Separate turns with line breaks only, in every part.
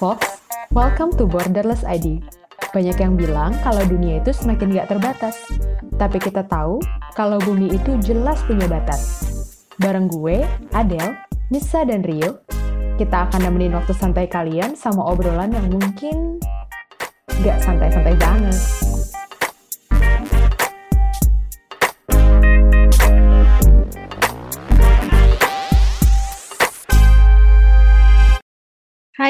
folks, welcome to Borderless ID. Banyak yang bilang kalau dunia itu semakin gak terbatas. Tapi kita tahu kalau bumi itu jelas punya batas. Bareng gue, Adele, Nisa, dan Rio, kita akan nemenin waktu santai kalian sama obrolan yang mungkin gak santai-santai banget.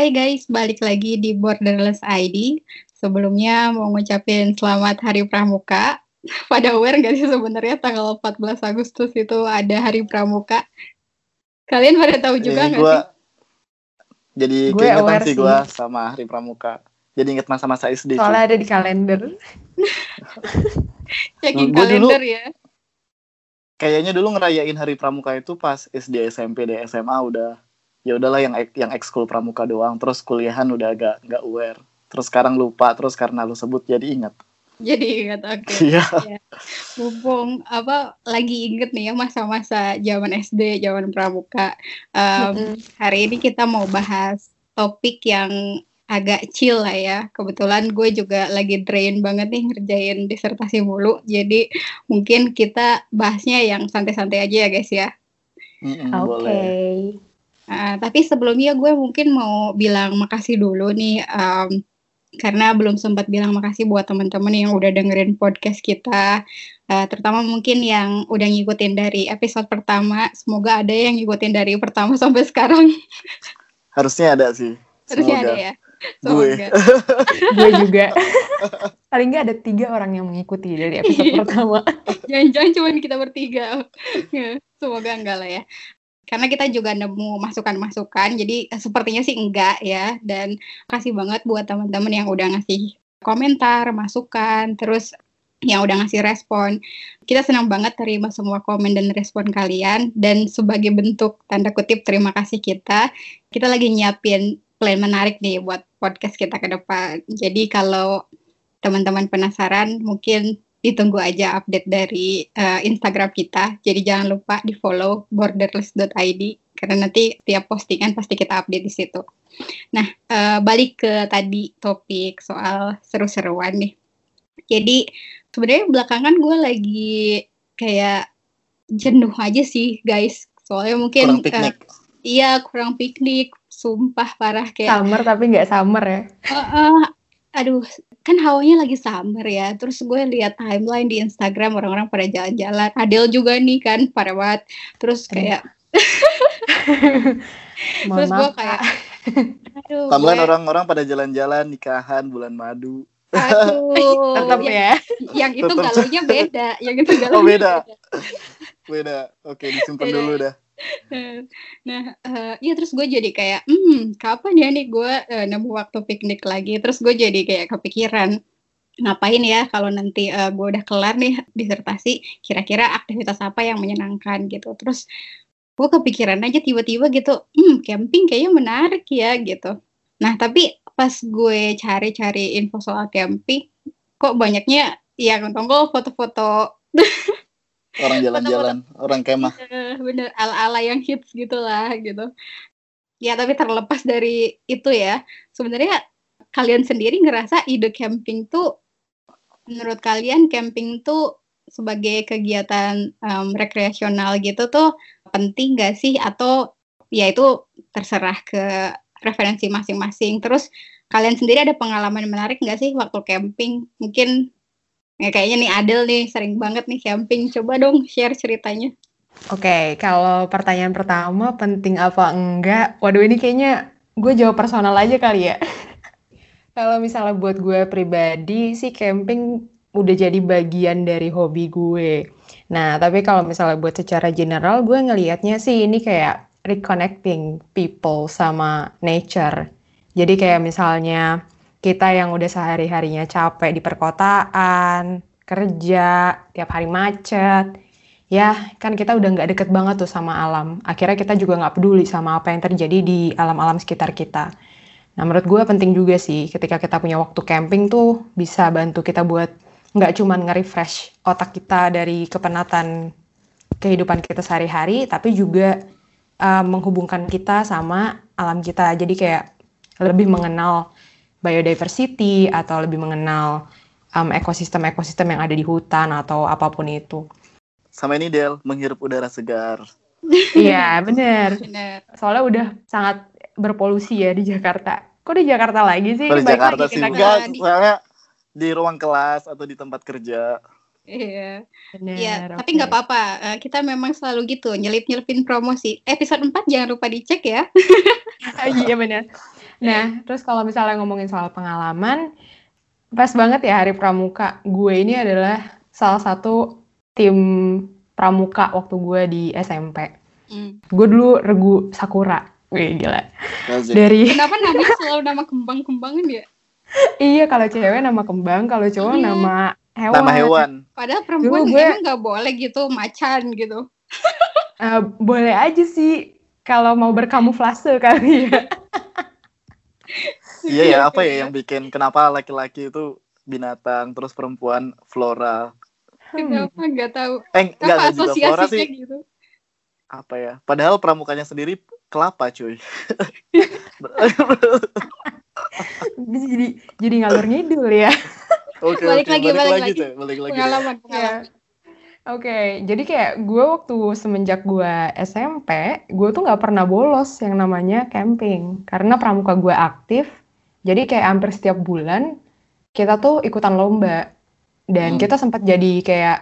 Hai guys, balik lagi di Borderless ID. Sebelumnya mau ngucapin selamat Hari Pramuka. Pada aware nggak sih sebenarnya tanggal 14 Agustus itu ada Hari Pramuka? Kalian pada tahu juga nggak
gua,
sih?
Jadi
Gue
keingetan
aware
sih
sih.
gue sama Hari Pramuka. Jadi inget masa-masa SD. sih.
Soalnya ada di kalender.
Dulu-
kalender ya.
Kayaknya dulu ngerayain Hari Pramuka itu pas SD, SMP, dan SMA udah ya udahlah yang yang ekskul pramuka doang. Terus kuliahan udah agak nggak aware. Terus sekarang lupa. Terus karena lu sebut jadi inget.
Jadi ingat oke.
Iya.
Mumpung apa lagi inget nih ya masa-masa zaman SD, zaman pramuka. Em, hari ini kita mau bahas topik yang agak chill lah ya. Kebetulan gue juga lagi drain banget nih ngerjain disertasi mulu. Jadi mungkin kita bahasnya yang santai-santai aja ya guys ya.
Mm-mm,
Oke.
Boleh.
Uh, tapi sebelumnya gue mungkin mau bilang makasih dulu nih em, karena belum sempat bilang makasih buat teman-teman yang udah dengerin podcast kita, Uh, terutama mungkin yang udah ngikutin dari episode pertama. Semoga ada yang ngikutin dari pertama sampai sekarang.
Harusnya ada sih.
Harusnya
Semoga.
ada ya.
Gue.
Semoga.
gue juga. Paling nggak ada tiga orang yang mengikuti dari episode
Iya.
pertama.
Jangan-jangan cuma kita bertiga. Semoga enggak lah ya. Karena kita juga nemu masukan-masukan, jadi sepertinya sih enggak ya. Dan kasih banget buat teman-teman yang udah ngasih komentar, masukan, terus yang udah ngasih respon. Kita senang banget terima semua komen dan respon kalian. Dan sebagai bentuk tanda kutip terima kasih kita, kita lagi nyiapin plan menarik nih buat podcast kita ke depan. Jadi kalau teman-teman penasaran, mungkin ditunggu aja update dari eh, Instagram kita. Jadi jangan lupa di follow borderless.id karena nanti tiap postingan pasti kita update di situ. Nah, eh, balik ke tadi topik soal seru-seruan nih. Jadi sebenarnya belakangan gue lagi kayak jenuh aja sih guys. Soalnya mungkin
Kurang piknik.
eh, iya kurang piknik, sumpah parah kayak
Summer tapi nggak summer ya.
Heeh. aduh, kan hawanya lagi summer ya. Terus gue lihat timeline di Instagram orang-orang pada jalan-jalan. Adele juga nih kan, parah banget. Terus kayak, terus gue kayak, aduh,
Tambahan
gue,
orang-orang pada jalan-jalan, nikahan, bulan madu.
aduh,
Tetap ya.
yang itu galunya beda, yang itu galunya
Oh, beda. Beda. Oke, disimpan
Beda.
dulu dah.
Nah, eh, iya terus gue jadi kayak, hmm, kapan ya nih gue eh, nemu waktu piknik lagi? Terus gue jadi kayak kepikiran, ngapain ya kalau nanti eh, gue udah kelar nih disertasi, kira-kira aktivitas apa yang menyenangkan gitu. Terus gue kepikiran aja tiba-tiba gitu, hmm, camping kayaknya menarik ya gitu. Nah, tapi pas gue cari-cari info soal camping, kok banyaknya ya tonggo foto-foto
Orang jalan-jalan, orang kemah.
Eh, bener ala-ala yang hits gitu lah gitu. Ya tapi terlepas dari itu ya, sebenarnya kalian sendiri ngerasa ide camping tuh, menurut kalian camping tuh sebagai kegiatan em, rekreasional gitu tuh penting gak sih? Atau ya itu terserah ke referensi masing-masing. Terus kalian sendiri ada pengalaman menarik nggak sih waktu camping? Mungkin ya kayaknya nih Adel nih sering banget nih camping. Coba dong share ceritanya.
Oke, kalau pertanyaan pertama penting apa enggak? Waduh ini kayaknya gue jawab personal aja kali ya. Kalau misalnya buat gue pribadi sih camping udah jadi bagian dari hobi gue. Nah, tapi kalau misalnya buat secara general gue ngelihatnya sih ini kayak reconnecting people sama nature. Jadi kayak misalnya kita yang udah sehari-harinya capek di perkotaan, kerja, tiap hari macet, ya kan kita udah nggak deket banget tuh sama alam. Akhirnya kita juga nggak peduli sama apa yang terjadi di alam-alam sekitar kita. Nah menurut gue penting juga sih ketika kita punya waktu camping tuh bisa bantu kita buat nggak cuman nge-refresh otak kita dari kepenatan kehidupan kita sehari-hari, tapi juga uh, menghubungkan kita sama alam kita. Jadi kayak lebih mengenal biodiversity atau lebih mengenal um, ekosistem-ekosistem yang ada di hutan atau apa pun itu.
Sama ini Del, menghirup udara segar.
Iya, bener.
Bener.
Soalnya udah sangat berpolusi ya di Jakarta. Kok di Jakarta lagi sih?
Di Jakarta
lagi
sih enggak,
di-
soalnya di ruang kelas atau di tempat kerja.
Iya.
Bener,
Iya,
oke.
tapi nggak apa-apa. Eh, kita memang selalu gitu, nyelip-nyelipin promosi. Episode 4 jangan lupa dicek ya.
iya benar. Nah, terus kalau misalnya ngomongin soal pengalaman, pas banget ya hari pramuka. Gue ini adalah salah satu tim pramuka waktu gue di SMP.
Hmm.
Gue dulu regu Sakura. Wih, gila.
Asik.
Dari
Kenapa namanya selalu nama kembang-kembangan ya?
iya kalau cewek nama kembang, kalau cowok
Iya.
nama hewan.
Nama hewan.
Padahal perempuan
Dulu gue-
emang nggak boleh gitu, macan gitu.
Eh, boleh aja sih kalau mau berkamuflase kali ya.
Iya ya, apa ya yang bikin kenapa laki-laki itu binatang, terus perempuan flora.
Hmm.
Kenapa nggak tahu?
Eh, enggak
Apa
enggak juga flora sih.
gitu?
Apa ya? Padahal pramukanya sendiri kelapa, cuy.
jadi jadi ngalur ngidul ya.
Oke,
Balik
oke,
lagi, balik lagi.
tuh, balik lagi. deh.
Pengalaman,
Ya. Oke, jadi kayak gue waktu semenjak gue SMP, gue tuh nggak pernah bolos yang namanya camping. Karena pramuka gue aktif, jadi kayak hampir setiap bulan kita tuh ikutan lomba. Dan
Hmm.
kita sempat jadi kayak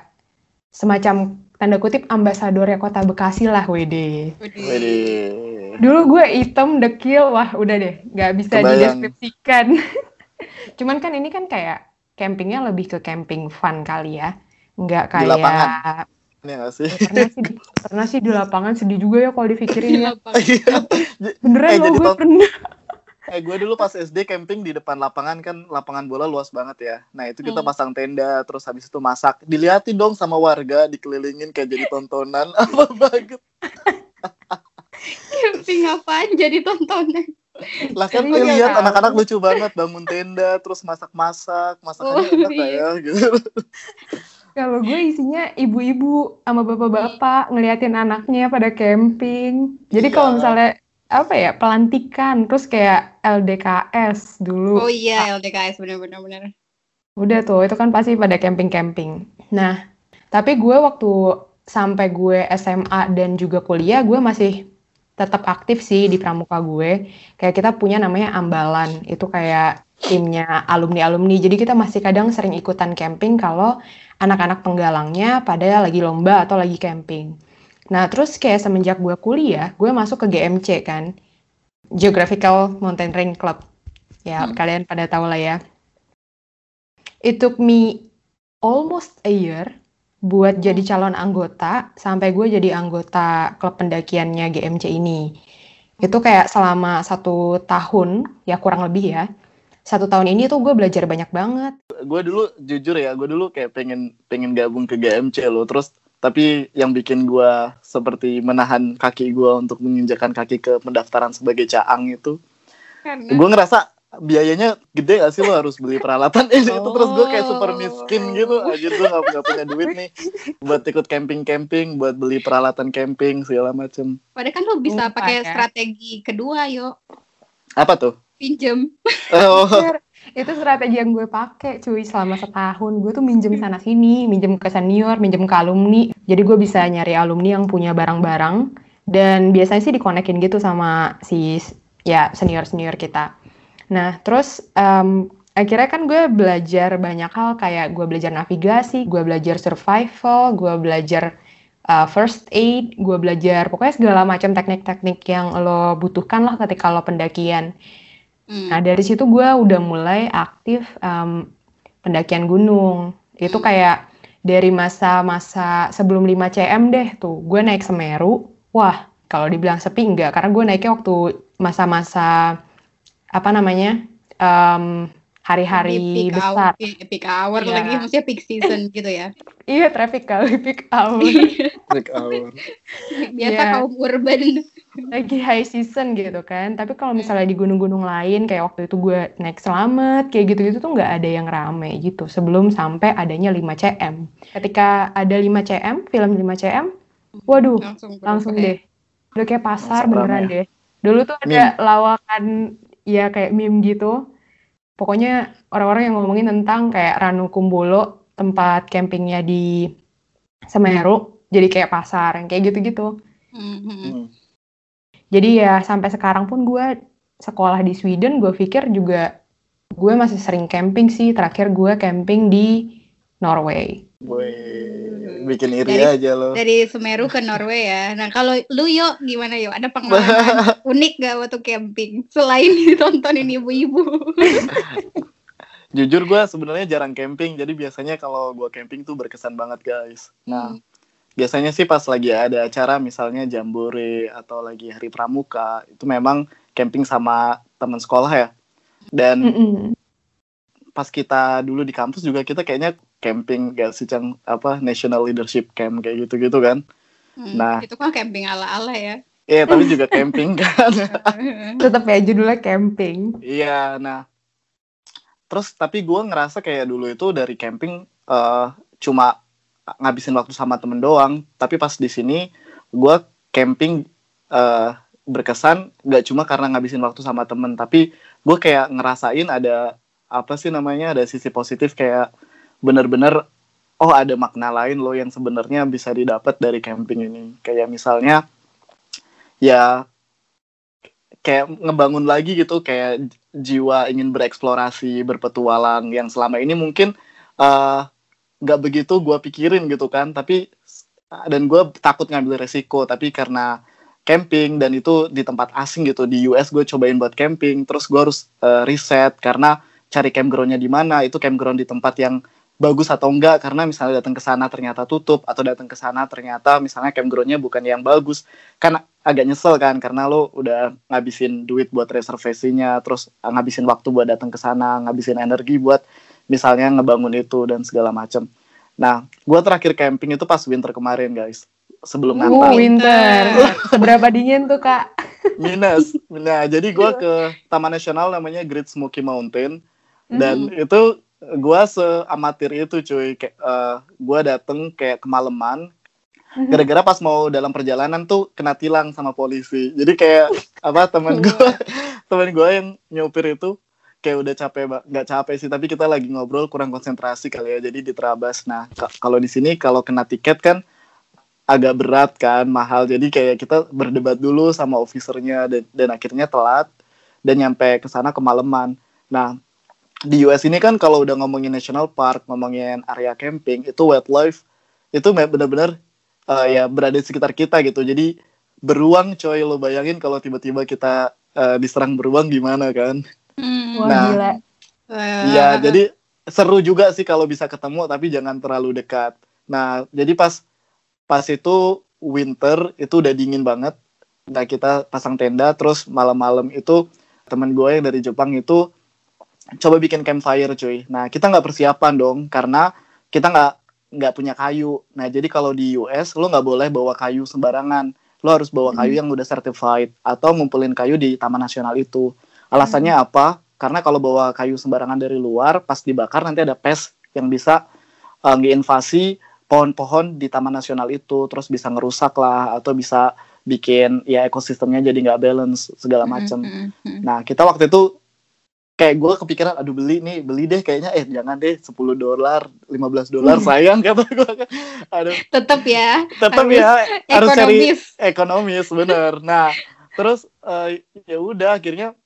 semacam tanda kutip ambasadornya kota Bekasi lah, wede.
Widih.
Widih.
Dulu gue hitam, dekil, wah udah deh, nggak bisa
Kebayang.
dideskripsikan. Cuman kan ini kan kayak campingnya lebih ke camping fun kali ya, nggak
Di
kayak
lapangan. Ini nggak sih?
pernah sih di, pernah sih di lapangan sedih juga ya kalau dipikirin
Di
ya.
lapangan.
Beneran
Eh,
loh gue pernah.
Eh, gue dulu pas SD camping di depan lapangan kan lapangan bola luas banget ya. Nah itu kita
Hmm.
pasang tenda, terus habis itu masak. Diliatin dong sama warga, dikelilingin kayak jadi tontonan. Apa banget?
Camping apaan jadi tontonan?
Lah kan
Iya,
gue lihat anak-anak lucu banget bangun tenda, terus masak-masak, masakannya
Oh,
enak lah
iya.
ya gitu.
Kalau gue isinya ibu-ibu sama bapak-bapak ngeliatin anaknya pada camping. Jadi
Iya.
kalau misalnya apa ya pelantikan terus kayak LDKS dulu.
Oh iya, LDKS bener-bener bener.
Udah tuh, itu kan pasti pada camping-camping. Nah, tapi gue waktu sampai gue SMA dan juga kuliah, gue masih tetap aktif sih di pramuka gue. Kayak kita punya namanya Ambalan, itu kayak timnya alumni-alumni. Jadi kita masih kadang sering ikutan camping kalau anak-anak penggalangnya pada lagi lomba atau lagi camping. Nah, terus kayak semenjak gue kuliah, gue masuk ke GMC kan, Geographical Mountaineering Club. Ya,
Hmm.
kalian pada tahu lah ya. It took me almost a year buat jadi calon anggota sampai gue jadi anggota klub pendakiannya GMC ini. Itu kayak selama satu tahun, ya kurang lebih ya. Satu tahun ini tuh gue belajar banyak banget.
gue dulu jujur ya, gue dulu kayak pengen pengen gabung ke GMC loh. Terus tapi yang bikin gue seperti menahan kaki gue untuk menginjakan kaki ke pendaftaran sebagai caang itu,
Karena
gue ngerasa biayanya gede gak sih lo harus beli peralatan ini itu terus gue kayak super
Oh.
miskin gitu aja gue gak, nggak punya duit nih buat ikut camping camping buat beli peralatan camping segala macem
padahal kan lo bisa pakai
ya.
strategi kedua, yo.
apa tuh
Pinjem.
oh.
Itu strategi yang gue pakai cuy selama setahun. Gue tuh minjem sana sini, minjem ke senior, minjem ke alumni. Jadi gue bisa nyari alumni yang punya barang-barang dan biasanya sih dikonekin gitu sama si ya senior-senior kita. Nah, terus em, akhirnya kan gue belajar banyak hal kayak gue belajar navigasi, gue belajar survival, gue belajar uh, first aid, gue belajar pokoknya segala macam teknik-teknik yang lo butuhkan lah ketika lo pendakian.
Hmm.
Nah, dari situ gue udah mulai aktif em, pendakian gunung. Itu kayak dari masa-masa sebelum 5 cm deh tuh, gue naik Semeru. Wah, kalau dibilang sepi enggak, karena gue naiknya waktu masa-masa apa namanya em, hari-hari
Di peak
besar.
hour, peak, peak hour
Iya.
lagi, maksudnya peak season gitu ya.
Iya, traffic kali peak hour.
break hour
Biasa
Iya.
kaum urban.
Lagi high season gitu kan. Tapi kalau misalnya di gunung-gunung lain kayak waktu itu gue naik selamat kayak gitu-gitu tuh nggak ada yang rame gitu sebelum sampai adanya 5 cm. Ketika ada 5 cm, film 5 cm, waduh
Langsung,
langsung
ya.
deh. Udah kayak pasar
Langsung
beneran
rame.
deh. Dulu tuh ada lawakan ya kayak meme gitu. Pokoknya orang-orang yang ngomongin tentang kayak Ranu Kumbolo, tempat campingnya di Semeru, jadi kayak pasar, yang kayak gitu-gitu.
Mhm.
Hmm.
Jadi ya sampai sekarang pun gue sekolah di Sweden, gue pikir juga gue masih sering camping sih. Terakhir gue camping di Norway.
Wih, bikin iri
Dari-
aja lo.
Dari Semeru ke Norway ya. Nah kalau lu yo gimana yo? Ada pengalaman unik gak waktu camping selain ditontonin ibu-ibu?
Jujur gue sebenarnya jarang camping, jadi biasanya kalau gue camping tuh berkesan banget guys. Nah,
Hmm.
Biasanya sih pas lagi ada acara misalnya jambore atau lagi hari pramuka, itu memang camping sama teman sekolah ya. Dan
Mm-mm.
pas kita dulu di kampus juga kita kayaknya camping gak sih Cang apa National Leadership Camp kayak gitu-gitu kan.
Hmm,
Nah.
itu kan camping ala-ala ya.
Iya, tapi juga camping kan.
Tetap ya judulnya camping.
Iya, nah terus tapi gue ngerasa kayak dulu itu dari camping eh, cuma ngabisin waktu sama temen doang. Tapi pas di sini gue camping eh, berkesan gak cuma karena ngabisin waktu sama temen, tapi gue kayak ngerasain ada apa sih namanya ada sisi positif kayak bener-bener oh ada makna lain loh yang sebenarnya bisa didapat dari camping ini. Kayak misalnya ya kayak ngebangun lagi gitu kayak jiwa ingin bereksplorasi berpetualang yang selama ini mungkin eh, nggak begitu gue pikirin gitu kan. Tapi dan gue takut ngambil resiko tapi karena camping dan itu di tempat asing gitu di US gue cobain buat camping terus gue harus eh, riset karena cari campgroundnya di mana itu campground di tempat yang bagus atau enggak. Karena misalnya datang ke sana ternyata tutup atau datang ke sana ternyata misalnya campgroundnya bukan yang bagus. Kan agak nyesel kan karena lo udah ngabisin duit buat reservasinya terus ngabisin waktu buat datang ke sana ngabisin energi buat misalnya ngebangun itu dan segala macam nah gue terakhir camping itu pas winter kemarin guys. Sebelum
Uh,
Natal.
winter. Seberapa dingin tuh, Kak?
minus. Nah jadi gue ke taman nasional namanya Great Smoky Mountain. Dan
Hmm.
itu gue seamatir itu cuy. Kayak gue dateng kayak kemalaman.
Mhm.
gara-gara pas mau dalam perjalanan tuh kena tilang sama polisi. Jadi kayak apa teman gue teman gue yang nyopir itu kayak udah capek nggak capek sih tapi kita lagi ngobrol kurang konsentrasi kali ya jadi diterabas. Nah ka- kalau di sini kalau kena tiket kan agak berat kan mahal. Jadi kayak kita berdebat dulu sama officernya dan, dan akhirnya telat dan nyampe ke sana kemalaman. Nah di US ini kan kalau udah ngomongin national park ngomongin area camping itu wildlife itu benar-benar eh, ya berada di sekitar kita gitu. Jadi beruang coy lo bayangin kalau tiba-tiba kita eh, diserang beruang gimana kan
Hmm.
Wah,
Nah.
gila.
Wah.
Iya, jadi seru juga sih kalau bisa ketemu tapi jangan terlalu dekat. Nah, jadi pas pas itu winter itu udah dingin banget. Nah, kita pasang tenda terus malam-malam itu teman gue yang dari Jepang itu coba bikin campfire cuy. Nah, kita nggak persiapan dong karena kita nggak nggak punya kayu. Nah, jadi kalau di US lo nggak boleh bawa kayu sembarangan. Lo harus bawa kayu yang udah certified atau ngumpulin kayu di Taman Nasional itu. Alasannya apa? Karena kalau bawa kayu sembarangan dari luar, pas dibakar nanti ada pest yang bisa uh, ngeinvasi pohon-pohon di Taman Nasional itu, terus bisa ngerusak lah atau bisa bikin ya ekosistemnya jadi nggak balance segala macam.
Hmm, hmm, hmm.
Nah, kita waktu itu kayak gue kepikiran aduh beli nih, beli deh kayaknya eh jangan deh 10 dolar, 15 dolar sayang kata gue. Aduh,
Tetap ya.
tetap
Harus
ya harus cari
Ekonomis.
ekonomis bener. Nah, terus eh, ya udah akhirnya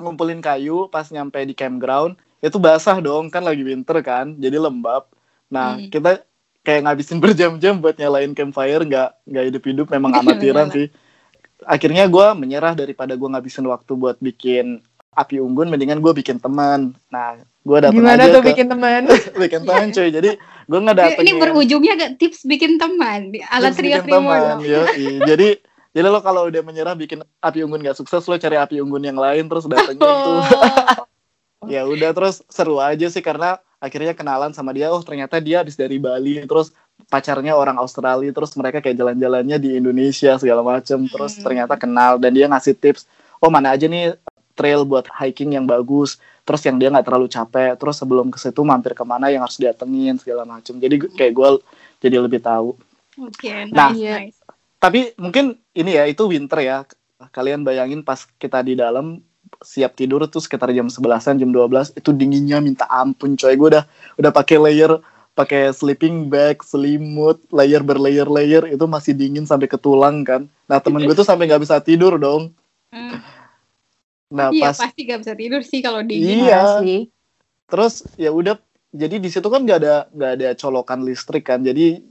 ngumpulin kayu pas nyampe di campground itu basah dong kan lagi winter kan, jadi lembab. Nah,
Hmm.
kita kayak ngabisin berjam-jam buat nyalain campfire nggak nggak hidup-hidup memang amatiran
Nyala.
sih. Akhirnya gue menyerah daripada gue ngabisin waktu buat bikin api unggun, mendingan gue bikin teman. Nah, gue datang
Gimana
aja
tuh
ke
bikin teman?
bikin teman cuy. Jadi gue
Ini,
ngedatengin
ini berujungnya gak tips bikin teman. Alat trio trio
jadi jadi lo kalau udah menyerah bikin api unggun gak sukses lo cari api unggun yang lain terus tuh
Oh.
ya udah terus seru aja sih karena akhirnya kenalan sama dia oh ternyata dia habis dari Bali terus pacarnya orang Australia terus mereka kayak jalan-jalannya di Indonesia segala macem terus
Hmm.
ternyata kenal dan dia ngasih tips oh mana aja nih trail buat hiking yang bagus terus yang dia nggak terlalu capek terus sebelum ke situ mampir ke mana yang harus didatengin segala macem jadi kayak gue jadi lebih tahu
Oke,
Nah.
nice,
Iya.
nice.
Tapi mungkin ini ya itu winter ya kalian bayangin pas kita di dalam siap tidur tuh sekitar jam 11-an jam 12 itu dinginnya minta ampun coy gue udah udah pakai layer pakai sleeping bag selimut layer berlayer layer itu masih dingin sampai ke tulang kan nah temen gue tuh sampai nggak bisa tidur dong
Hmm.
nah
iya
pas
pasti gak bisa tidur sih kalau dingin.
Iya.
Sih.
terus ya udah jadi di situ kan nggak ada nggak ada colokan listrik kan jadi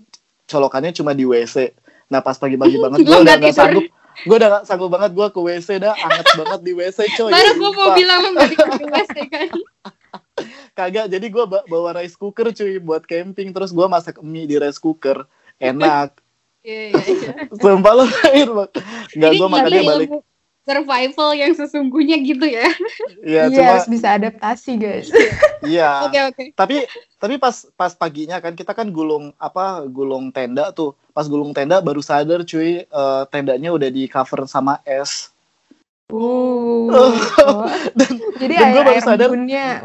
colokannya cuma di WC nah pas pagi-pagi banget gue udah
nggak tidur.
sanggup. Gue udah gak sanggup banget gue ke WC dah. Anget banget di WC coy.
Baru gue mau bilang lu gak di WC kan.
kagak jadi gue bawa rice cooker cuy buat camping. Terus gue masak mie di rice cooker. Enak.
Iya iya iya.
sumpah lo bang.
Jadi
gue makannya
ini
balik.
ilmu survival yang sesungguhnya gitu ya.
Iya
Iya,
cuma
harus bisa adaptasi, guys.
iya
Oke oke.
tapi tapi pas pas paginya kan kita kan gulung apa gulung tenda tuh pas gulung tenda baru sadar cuy eh, tendanya udah di cover sama es
Uh. jadi
dan gua
air,
baru
air
sadar-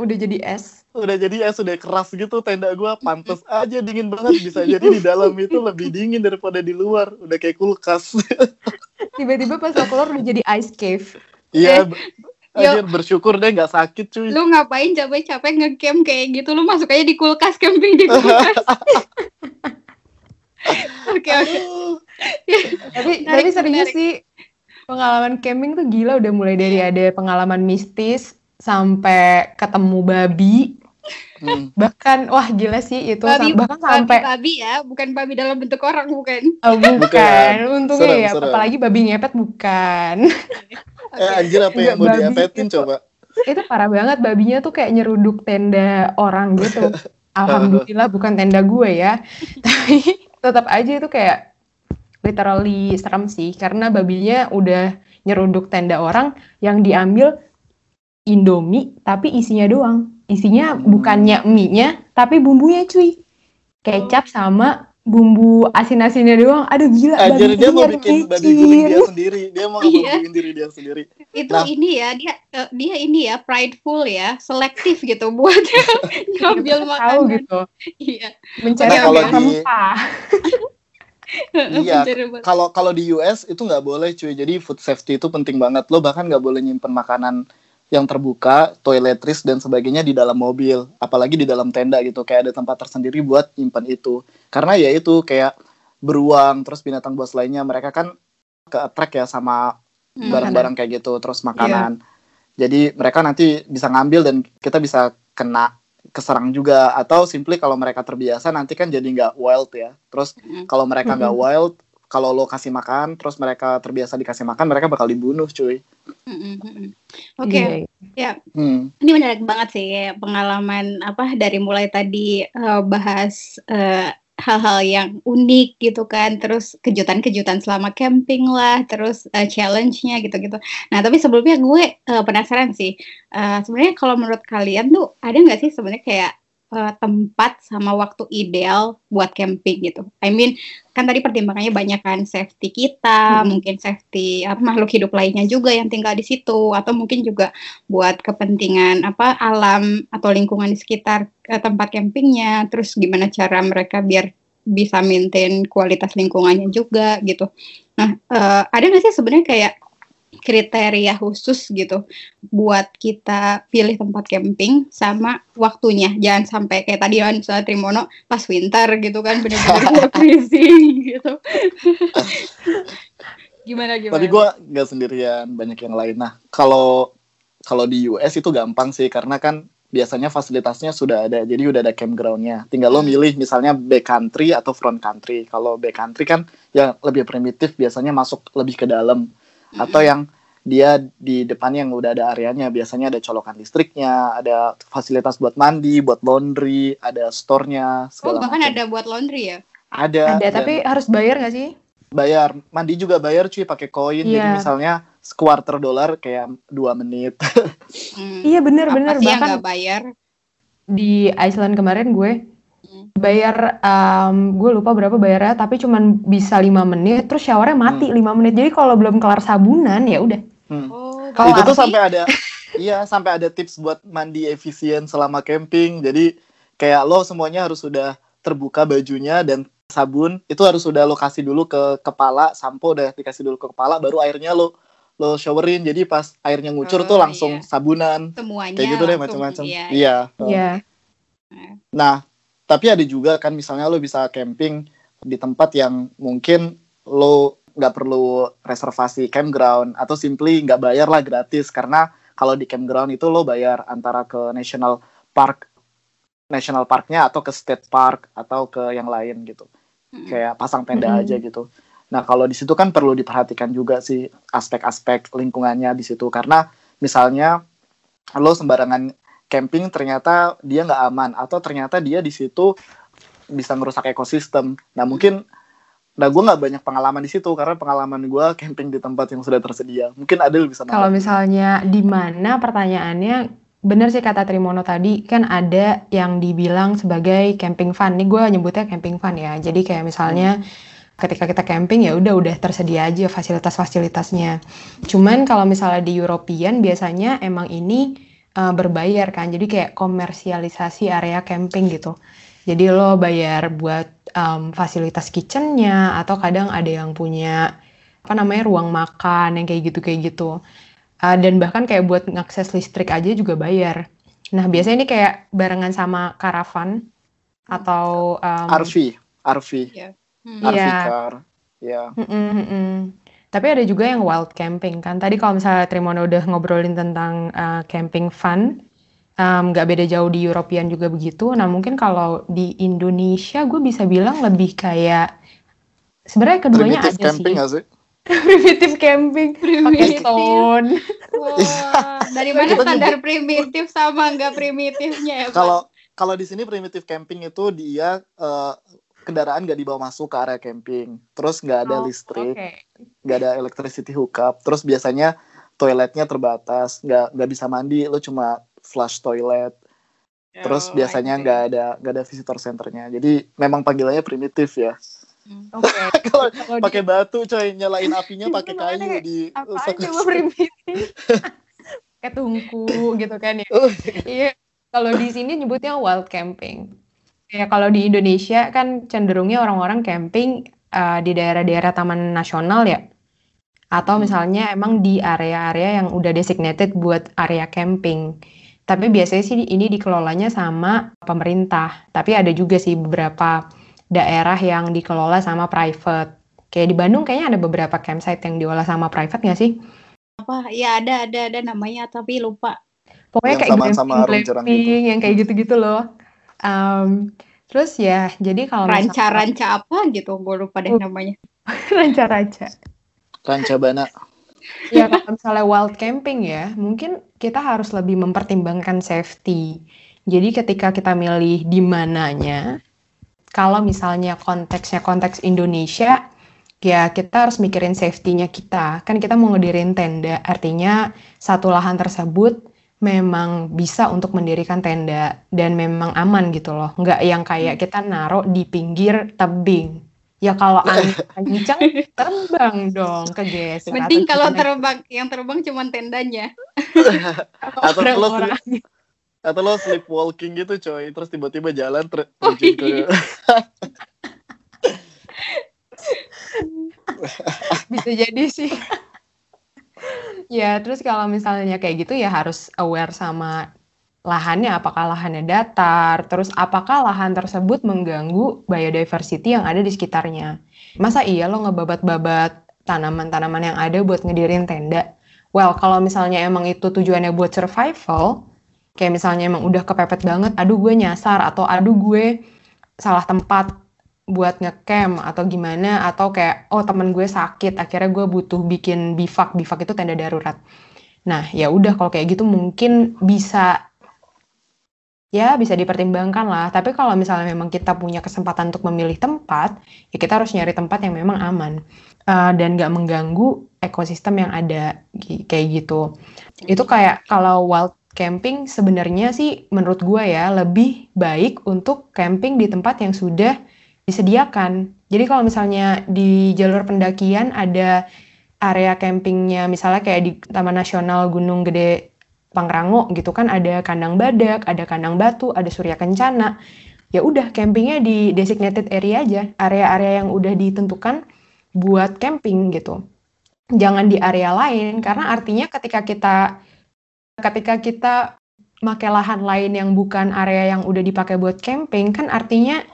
udah jadi es.
Udah jadi es udah keras gitu tenda gua pantes aja dingin banget bisa jadi di dalam itu lebih dingin daripada di luar udah kayak kulkas
Tiba-tiba pas lo keluar udah jadi ice cave.
iya
Eh,
Anjir, bersyukur deh nggak sakit cuy
Lu ngapain capek-capek ngecamp kayak gitu? Lu masuk aja di kulkas camping di kulkas. Oke oke.
Tapi
Menarik,
tapi serius sih pengalaman camping tuh gila udah mulai dari ada pengalaman mistis sampai ketemu babi
Hmm.
bahkan wah gila sih itu
Babi,
sam- bahkan sampai
babi ya, bukan babi dalam bentuk orang bukan.
oh, bukan
Bukan.
untungnya
Serem,
ya
serem.
apalagi babi ngepet bukan
eh anjir apa yang mau
babi
diapetin
itu.
coba
itu parah banget babinya tuh kayak nyeruduk tenda orang gitu alhamdulillah bukan tenda gue ya tapi tetap aja itu kayak literally serem sih karena babinya udah nyeruduk tenda orang yang diambil Indomie tapi isinya doang isinya
Hmm.
bukannya mie-nya tapi bumbunya cuy kecap sama bumbu asin-asinnya doang aduh gila
Anjir
babi
dia mau bikin babi guling dia sendiri dia mau
Iya.
diri dia sendiri
Itu
Nah.
ini ya, dia eh, dia ini ya prideful ya, selektif gitu buat ngambil
tahu
makanan.
gitu
Iya.
mencari
Nah, kalau di- Iya, kalau kalau di US itu nggak boleh cuy jadi food safety itu penting banget lo bahkan nggak boleh nyimpen makanan yang terbuka toiletries dan sebagainya di dalam mobil apalagi di dalam tenda gitu. Kayak ada tempat tersendiri buat nyimpen itu. Karena ya itu kayak beruang terus binatang buas lainnya. Mereka kan ke attract ya sama
Hmm.
barang-barang kayak gitu terus makanan. Jadi mereka nanti bisa ngambil dan kita bisa kena keserang juga. Atau simply kalau mereka terbiasa nanti kan jadi nggak wild ya. Terus
Mm.
kalau mereka nggak
Mm-mm.
wild kalau lo kasih makan terus mereka terbiasa dikasih makan mereka bakal dibunuh cuy
Mm, mm, mm, mm. Oke,
Iya,
hmm.
ini menarik banget sih kayak pengalaman apa dari mulai tadi eh, bahas eh, hal-hal yang unik gitu kan, terus kejutan-kejutan selama camping lah, terus eh, challenge-nya gitu-gitu. Nah, tapi sebelumnya gue eh, penasaran sih, eh, sebenarnya kalau menurut kalian tuh ada nggak sih sebenarnya kayak eh, tempat sama waktu ideal buat camping gitu? I mean, kan tadi pertimbangannya banyak kan safety kita,
Hmm.
mungkin safety apa makhluk hidup lainnya juga yang tinggal di situ, atau mungkin juga buat kepentingan apa alam atau lingkungan di sekitar eh, tempat campingnya terus gimana cara mereka biar bisa maintain kualitas lingkungannya juga gitu nah eh, ada nggak sih sebenarnya kayak kriteria khusus gitu buat kita pilih tempat camping sama waktunya. Jangan sampai kayak tadi kan misalnya Trimono pas winter gitu kan bener-bener freezing gitu. Gimana gimana?
Tapi gue nggak sendirian banyak yang lain. Nah kalau kalau di US itu gampang sih karena kan biasanya fasilitasnya sudah ada jadi udah ada campgroundnya. Tinggal lo
Hmm.
milih misalnya back country atau front country. Kalau back country kan yang lebih primitif biasanya masuk lebih ke dalam atau yang dia di depannya yang udah ada areanya biasanya ada colokan listriknya ada fasilitas buat mandi buat laundry ada store-nya
oh bahkan
macam.
ada buat laundry ya
ada
ada
dan
tapi harus bayar nggak sih
bayar mandi juga bayar cuy pakai koin jadi
Iya.
misalnya quarter dolar kayak dua menit
Hmm.
iya bener
apa
bener
sih yang
bahkan
bayar
di Iceland kemarin gue. Bayar em, gue lupa berapa bayarnya tapi cuman bisa lima menit terus showernya mati lima menit. Jadi kalau belum kelar sabunan ya udah.
Hmm.
oh
Kalau
itu tuh sampai ada iya sampai ada tips buat mandi efisien selama camping. Jadi kayak lo semuanya harus sudah terbuka bajunya dan sabun itu harus sudah lo kasih dulu ke kepala sampo udah dikasih dulu ke kepala baru airnya lo lo showerin. Jadi pas airnya ngucur
Oh,
tuh langsung
iya.
sabunan.
Semuanya
kayak gitu deh macam-macam.
iya,
iya.
Iya.
nah tapi ada juga kan misalnya lo bisa camping di tempat yang mungkin lo nggak perlu reservasi campground atau simply nggak bayar lah gratis karena kalau di campground itu lo bayar antara ke national park national parknya atau ke state park atau ke yang lain gitu kayak pasang tenda
Mm-mm.
aja gitu. Nah kalau di situ kan perlu diperhatikan juga sih aspek-aspek lingkungannya di situ karena misalnya lo sembarangan camping ternyata dia nggak aman atau ternyata dia di situ bisa ngerusak ekosistem. Nah mungkin nah gue nggak banyak pengalaman di situ karena pengalaman gue camping di tempat yang sudah tersedia. Mungkin ada bisa
Kalau misalnya di mana pertanyaannya bener sih kata Trimono tadi kan ada yang dibilang sebagai camping fun. Nih gue nyebutnya camping fun ya. Jadi kayak misalnya ketika kita camping ya udah udah tersedia aja fasilitas-fasilitasnya. Cuman kalau misalnya di European biasanya emang ini uh, berbayar kan. Jadi kayak komersialisasi area camping gitu. Jadi lo bayar buat um, fasilitas kitchennya atau kadang ada yang punya apa namanya ruang makan yang kayak gitu kayak gitu. Uh, dan bahkan kayak buat ngakses listrik aja juga bayar. Nah biasanya ini kayak barengan sama karavan atau um,
RV, RV,
Hmm.
RV
Iya.
car, ya.
Mm-mm, mm-mm. Tapi ada juga yang wild camping kan. Tadi kalau misalnya Trimono udah ngobrolin tentang uh, camping fun, um, nggak beda jauh di European juga begitu. Nah mungkin kalau di Indonesia gue bisa bilang lebih kayak sebenarnya keduanya
Primitive
ada
camping
sih.
sih?
Primitive camping,
Primitif.
stone.
Wah, dari mana standar primitif sama nggak primitifnya ya?
Kalau kalau di sini primitive camping itu dia eh, kendaraan nggak dibawa masuk ke area camping, terus nggak ada
Oh,
listrik, nggak ada electricity hookup, terus biasanya toiletnya terbatas, nggak nggak bisa mandi, lo cuma flush toilet, terus
Oh,
biasanya nggak ada nggak ada visitor centernya, jadi memang panggilannya primitif ya.
Hmm.
Oke.
Kalau pakai batu coy nyalain apinya pakai kayu di
apa lo primitif? Kayak tungku gitu kan ya.
Oh,
iya kalau di sini nyebutnya wild camping ya kalau di Indonesia kan cenderungnya orang-orang camping uh, di daerah-daerah taman nasional ya atau
Hmm.
misalnya emang di area-area yang udah designated buat area camping tapi biasanya sih ini dikelolanya sama pemerintah tapi ada juga sih beberapa daerah yang dikelola sama private kayak di Bandung kayaknya ada beberapa campsite yang diolah sama private nggak sih
Apa? Ya ada ada ada namanya tapi lupa.
Pokoknya
Yang
kayak
sama-
glamping,
sama
glamping, yang kayak gitu-gitu loh. Um, terus ya, jadi kalau
Ranca-ranca apa gitu, gue lupa deh namanya.
ranca-ranca.
Rancabana.
Ya kalau misalnya wild camping ya, mungkin kita harus lebih mempertimbangkan safety. Jadi ketika kita milih di mananya, kalau misalnya konteksnya konteks Indonesia, ya kita harus mikirin safety-nya kita. Kan kita mau ngedirin tenda, artinya satu lahan tersebut memang bisa untuk mendirikan tenda dan memang aman gitu loh. Nggak yang kayak kita naruh di pinggir tebing. Ya kalau angin kenceng, terbang dong kegeser.
Penting
Atau
kalau terbang, yang terbang cuma tendanya.
Atau lo
orang-orang.
atau lo sleepwalking gitu coy, terus tiba-tiba jalan ter
Oh,
terjun ke
iya.
bisa jadi sih. Ya, terus kalau misalnya kayak gitu ya harus aware sama lahannya, apakah lahannya datar, terus apakah lahan tersebut mengganggu biodiversity yang ada di sekitarnya. Masa iya lo ngebabat-babat tanaman-tanaman yang ada buat ngedirin tenda? Well, kalau misalnya emang itu tujuannya buat survival, kayak misalnya emang udah kepepet banget, aduh gue nyasar, atau aduh gue salah tempat buat ngecamp atau gimana atau kayak oh temen gue sakit akhirnya gue butuh bikin bivak. Bivak itu tenda darurat. Nah ya udah kalau kayak gitu mungkin bisa ya bisa dipertimbangkan lah. Tapi kalau misalnya memang kita punya kesempatan untuk memilih tempat ya kita harus nyari tempat yang memang aman eh, dan nggak mengganggu ekosistem yang ada kayak gitu. Itu kayak kalau wild camping sebenarnya sih menurut gue ya lebih baik untuk camping di tempat yang sudah disediakan. Jadi kalau misalnya di jalur pendakian ada area campingnya misalnya kayak di Taman Nasional Gunung Gede Pangrango gitu kan ada kandang badak, ada kandang batu, ada surya kencana. Ya udah campingnya di designated area aja, area-area yang udah ditentukan buat camping gitu. jangan di area lain karena artinya ketika kita ketika kita pakai lahan lain yang bukan area yang udah dipakai buat camping kan artinya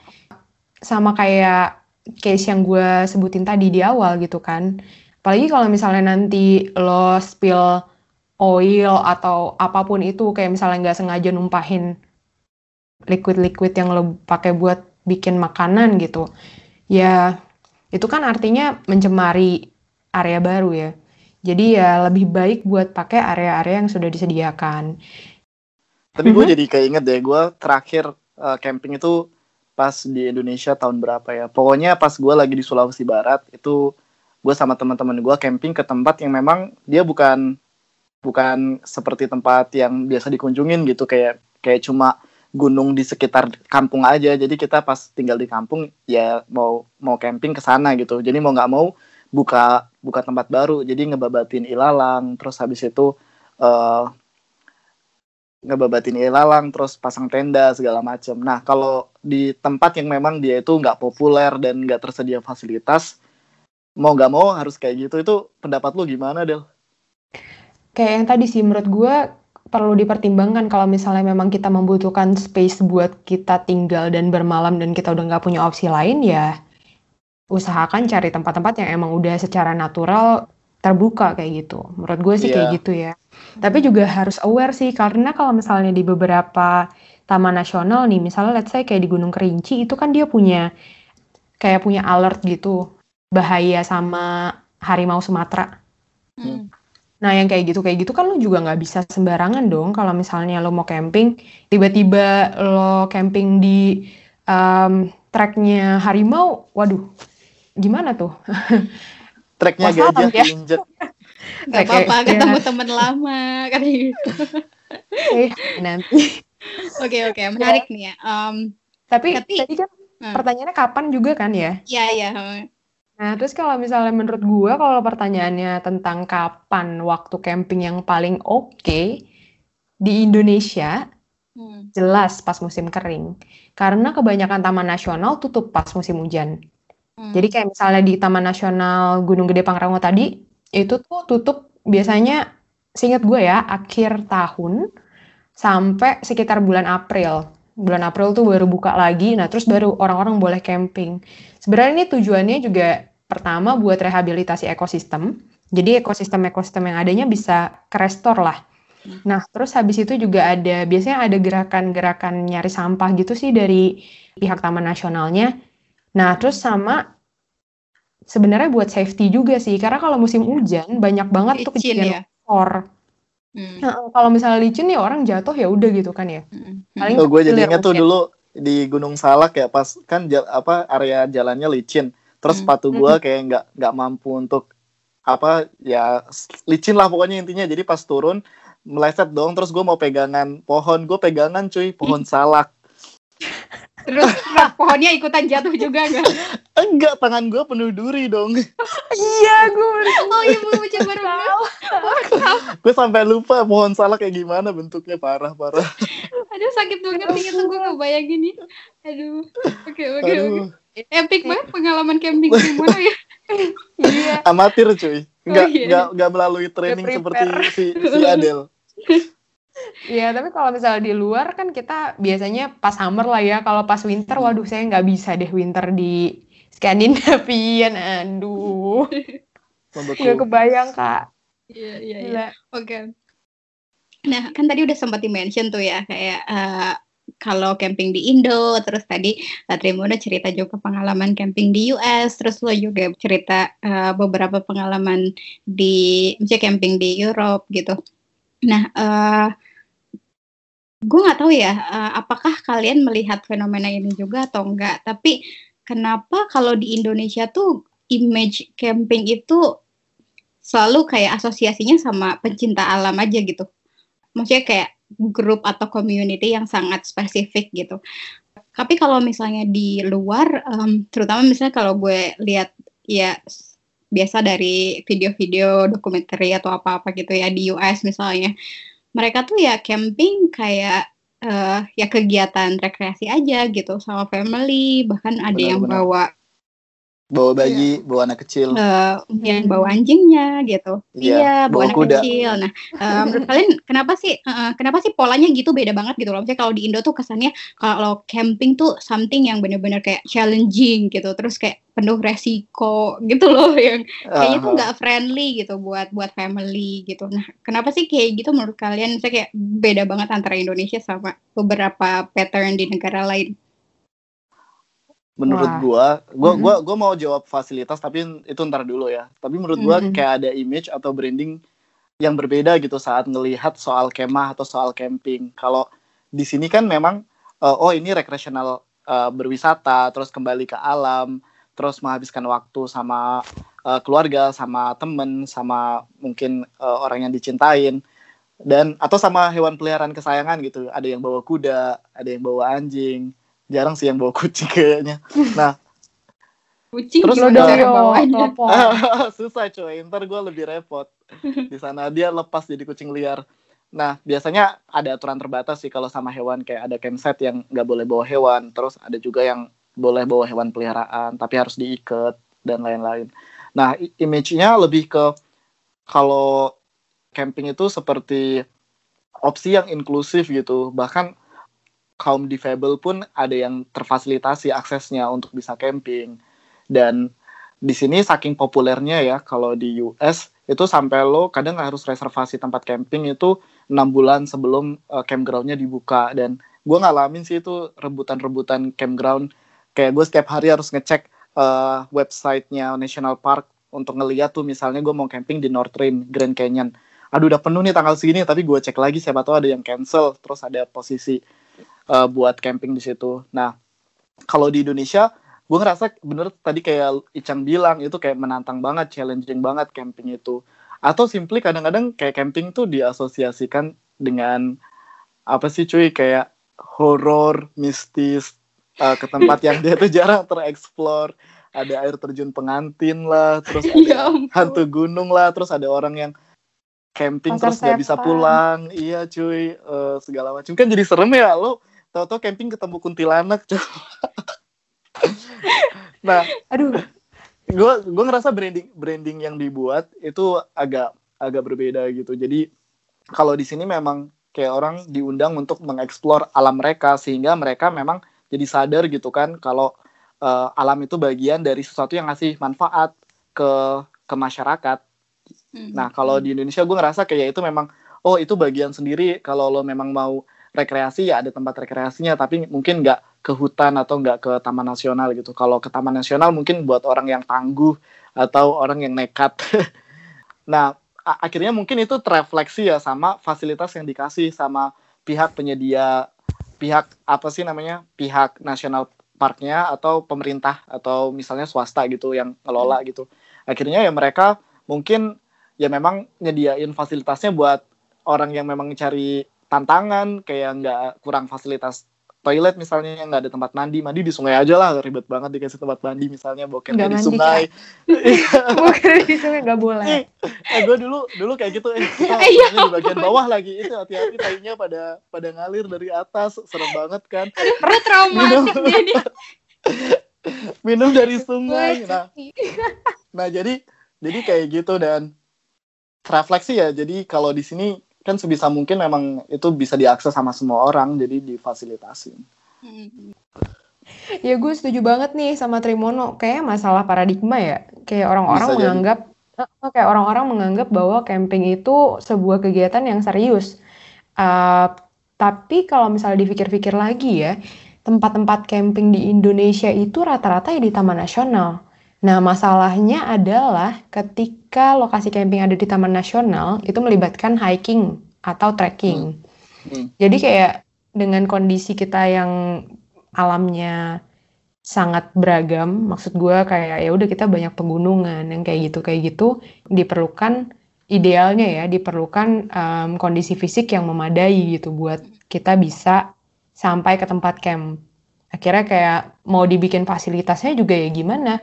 sama kayak case yang gue sebutin tadi di awal gitu kan apalagi kalau misalnya nanti lo spill oil atau apa pun itu kayak misalnya nggak sengaja numpahin liquid-liquid yang lo pakai buat bikin makanan gitu ya itu kan artinya mencemari area baru ya. Jadi ya lebih baik buat pakai area-area yang sudah disediakan.
Tapi gue jadi keinget deh, gue terakhir uh, camping itu pas di Indonesia tahun berapa ya. Pokoknya pas gue lagi di Sulawesi Barat itu gue sama teman-teman gue camping ke tempat yang memang dia bukan bukan seperti tempat yang biasa dikunjungin gitu. Kayak kayak cuma gunung di sekitar kampung aja. Jadi kita pas tinggal di kampung ya mau mau camping ke sana gitu. Jadi mau nggak mau buka buka tempat baru. Jadi ngebabatin ilalang. Terus habis itu uh, ngebabatin ilalang terus pasang tenda segala macam nah kalau di tempat yang memang dia itu nggak populer dan nggak tersedia fasilitas mau nggak mau harus kayak gitu itu pendapat lu gimana Del?
Kayak yang tadi sih menurut gue perlu dipertimbangkan kalau misalnya memang kita membutuhkan space buat kita tinggal dan bermalam dan kita udah nggak punya opsi lain ya usahakan cari tempat-tempat yang emang udah secara natural terbuka kayak gitu. Menurut gue sih yeah. kayak iya. gitu ya. Tapi juga harus aware sih karena kalau misalnya di beberapa taman nasional nih, misalnya let's say kayak di Gunung Kerinci itu kan dia punya kayak punya alert gitu bahaya sama harimau Sumatera. Hmm. Nah, yang kayak gitu kayak gitu kan lo juga nggak bisa sembarangan dong kalau misalnya lo mau camping, tiba-tiba lo camping di um, treknya harimau, waduh, gimana tuh?
Treknya gajah ya? injek.
Gak apa-apa, ketemu ya. teman lama, kan gitu.
eh, nanti.
Oke, oke, menarik nih ya. Um,
tapi, tapi tadi kan hmm. pertanyaannya kapan juga kan ya?
Iya, iya.
Nah, terus kalau misalnya menurut gue, kalau pertanyaannya tentang kapan waktu camping yang paling oke okay, di Indonesia, hmm. jelas pas musim kering. Karena kebanyakan taman nasional tutup pas musim hujan. Hmm. Jadi kayak misalnya di Taman Nasional Gunung Gede Pangrango tadi, itu tuh tutup biasanya, seingat gue ya, akhir tahun sampai sekitar bulan April. Bulan April tuh baru buka lagi, nah terus baru orang-orang boleh camping. Sebenarnya ini tujuannya juga Pertama buat rehabilitasi ekosistem. Jadi ekosistem-ekosistem yang adanya bisa kerestor lah. Nah, terus habis itu juga ada biasanya ada gerakan-gerakan nyari sampah gitu sih dari pihak Taman Nasionalnya. Nah, terus sama sebenarnya buat safety juga sih karena kalau musim hujan banyak banget licin tuh kejadian ya? Hmm. Nah, kalau misalnya licin ya orang jatuh ya udah gitu kan ya.
Hmm. Paling oh, gue jadinya tuh dulu di Gunung Salak ya pas kan apa area jalannya licin terus hmm. sepatu gue kayak nggak nggak mampu untuk apa ya licin lah pokoknya intinya jadi pas turun meleset dong terus gue mau pegangan pohon gue pegangan cuy pohon salak
terus pohonnya ikutan jatuh juga nggak?
Enggak tangan gue penuh duri dong.
Iya gue
oh iya belum coba
gue sampai lupa pohon salak kayak gimana bentuknya parah parah.
Aduh sakit banget nih gue ngebayangin nih. Aduh oke oke oke. Epic banget pengalaman camping gimana ya.
Iya amatir cuy. Nggak oh, iya. nggak nggak melalui training seperti si si Adel
Iya, tapi kalau misalnya di luar kan kita biasanya pas summer lah ya. Kalau pas winter, hmm. waduh saya nggak bisa deh winter di Skandinavian. Aduh. Nggak kebayang, Kak.
Iya, iya, iya. Oke. Okay. Nah, kan tadi udah sempat di-mention tuh ya, kayak uh, kalau camping di Indo, terus tadi uh, Trimono cerita juga pengalaman camping di US, terus lo juga cerita uh, beberapa pengalaman di misalnya camping di Europe gitu. Nah, uh, gue nggak tahu ya, uh, apakah kalian melihat fenomena ini juga atau enggak? Tapi kenapa kalau di Indonesia tuh image camping itu selalu kayak asosiasinya sama pencinta alam aja gitu? Maksudnya kayak grup atau community yang sangat spesifik gitu. Tapi kalau misalnya di luar, um, terutama misalnya kalau gue lihat ya biasa dari video-video dokumenter atau apa-apa gitu ya di US misalnya, mereka tuh ya camping kayak uh, ya kegiatan rekreasi aja gitu sama family, bahkan ada benar, yang benar. bawa
bawa bayi, bawa anak kecil.
eh yang bawa anjingnya gitu.
Iya,
Iya,
bawa
bawa anak
kuda.
kecil. Nah, eh, menurut kalian kenapa sih eh, kenapa sih polanya gitu beda banget gitu loh. Misalnya kalau di Indo tuh kesannya kalau camping tuh something yang bener-bener kayak challenging gitu. Terus kayak penuh resiko gitu loh yang kayaknya tuh
Ah,
nggak friendly gitu buat buat family gitu. Nah, kenapa sih kayak gitu menurut kalian? Misalnya kayak beda banget antara Indonesia sama beberapa pattern di negara lain.
Menurut
Wah.
gua, gua
Mhm.
gua gua mau jawab fasilitas tapi itu ntar dulu ya. Tapi menurut gua
Mhm.
kayak ada image atau branding yang berbeda gitu saat ngelihat soal kemah atau soal camping. Kalau di sini kan memang eh, oh ini rekreasional eh, berwisata, terus kembali ke alam, terus menghabiskan waktu sama eh, keluarga, sama temen, sama mungkin eh, orang yang dicintain dan atau sama hewan peliharaan kesayangan gitu. Ada yang bawa kuda, ada yang bawa anjing. Jarang sih yang bawa kucing kayaknya.
Kucing
Terus
Lo dong telepon.
Susah coy, ntar gue lebih repot. Di sana dia lepas jadi kucing liar. Nah, biasanya ada aturan terbatas sih kalau sama hewan kayak ada campsite yang nggak boleh bawa hewan, terus ada juga yang boleh bawa hewan peliharaan tapi harus diikat dan lain-lain. Nah, image-nya lebih ke kalau camping itu seperti opsi yang inklusif gitu. Bahkan kaum difabel pun ada yang terfasilitasi aksesnya untuk bisa camping. Dan di sini saking populernya ya kalau di US itu sampai lo kadang harus reservasi tempat camping itu enam bulan sebelum uh, campgroundnya dibuka. Dan gue ngalamin sih itu rebutan-rebutan campground. Kayak gue setiap hari harus ngecek uh, websitenya National Park untuk ngeliat tuh misalnya gue mau camping di North Rim Grand Canyon. Aduh udah penuh nih tanggal segini tapi gue cek lagi siapa tahu ada yang cancel terus ada posisi uh, buat camping di situ nah kalau di Indonesia gue ngerasa bener tadi kayak Icang bilang itu kayak menantang banget, challenging banget camping itu. Atau simply kadang-kadang kayak camping tuh diasosiasikan dengan apa sih cuy kayak horor, mistis, uh, ke tempat yang dia tuh jarang tereksplor. Ada air terjun pengantin lah, terus
Ya
ada
ampun.
hantu gunung lah, terus ada orang yang camping
Pasar
terus nggak bisa pulang. Iya cuy, eh, segala macam kan jadi serem ya lo. Tahu-tahu camping ketemu kuntilanak cuy. nah,
Aduh,
gue gue ngerasa branding branding yang dibuat itu agak agak berbeda gitu jadi kalau di sini memang kayak orang diundang untuk mengeksplor alam mereka sehingga mereka memang jadi sadar gitu kan kalau eh, alam itu bagian dari sesuatu yang ngasih manfaat ke ke masyarakat
Hmm.
Nah, kalau di Indonesia gue ngerasa kayak itu memang oh itu bagian sendiri kalau lo memang mau rekreasi ya ada tempat rekreasinya tapi mungkin nggak ke hutan atau nggak ke taman nasional gitu. Kalau ke taman nasional mungkin buat orang yang tangguh atau orang yang nekat. nah, akhirnya mungkin itu terefleksi ya sama fasilitas yang dikasih sama pihak penyedia pihak apa sih namanya? pihak nasional parknya atau pemerintah atau misalnya swasta gitu yang ngelola gitu. Akhirnya ya mereka mungkin ya memang nyediain fasilitasnya buat orang yang memang cari tantangan kayak nggak kurang fasilitas toilet misalnya nggak ada tempat mandi. Mandi di sungai aja lah ribet banget dikasih tempat mandi misalnya
Nggak
di sungai.
Kira di sungai nggak boleh.
eh, eh gue dulu dulu kayak gitu. Eh
Iya,
di bagian bawah lagi. Itu hati-hati tainya pada pada ngalir dari atas. Serem banget kan.
Udah traumatik jadi.
minum. dari sungai. Nah. Nah, jadi jadi kayak gitu dan refleksi ya. Jadi kalau di sini kan sebisa mungkin memang itu bisa diakses sama semua orang, jadi difasilitasi.
Hmm.
Ya gue setuju banget nih sama Trimono. Kayak masalah paradigma ya. Kayak orang-orang
Bisa jadi.
menganggap eh, kayak orang-orang menganggap bahwa camping itu sebuah kegiatan yang serius. Eh, tapi kalau misalnya dipikir-pikir lagi ya, tempat-tempat camping di Indonesia itu rata-rata ya di Taman Nasional. Nah, masalahnya adalah ketika lokasi camping ada di Taman Nasional itu melibatkan hiking atau trekking.
Hmm.
Jadi kayak dengan kondisi kita yang alamnya sangat beragam, maksud gue kayak ya udah kita banyak pegunungan yang kayak gitu kayak gitu diperlukan idealnya ya diperlukan em, kondisi fisik yang memadai gitu buat kita bisa sampai ke tempat camp. Akhirnya kayak mau dibikin fasilitasnya juga ya gimana?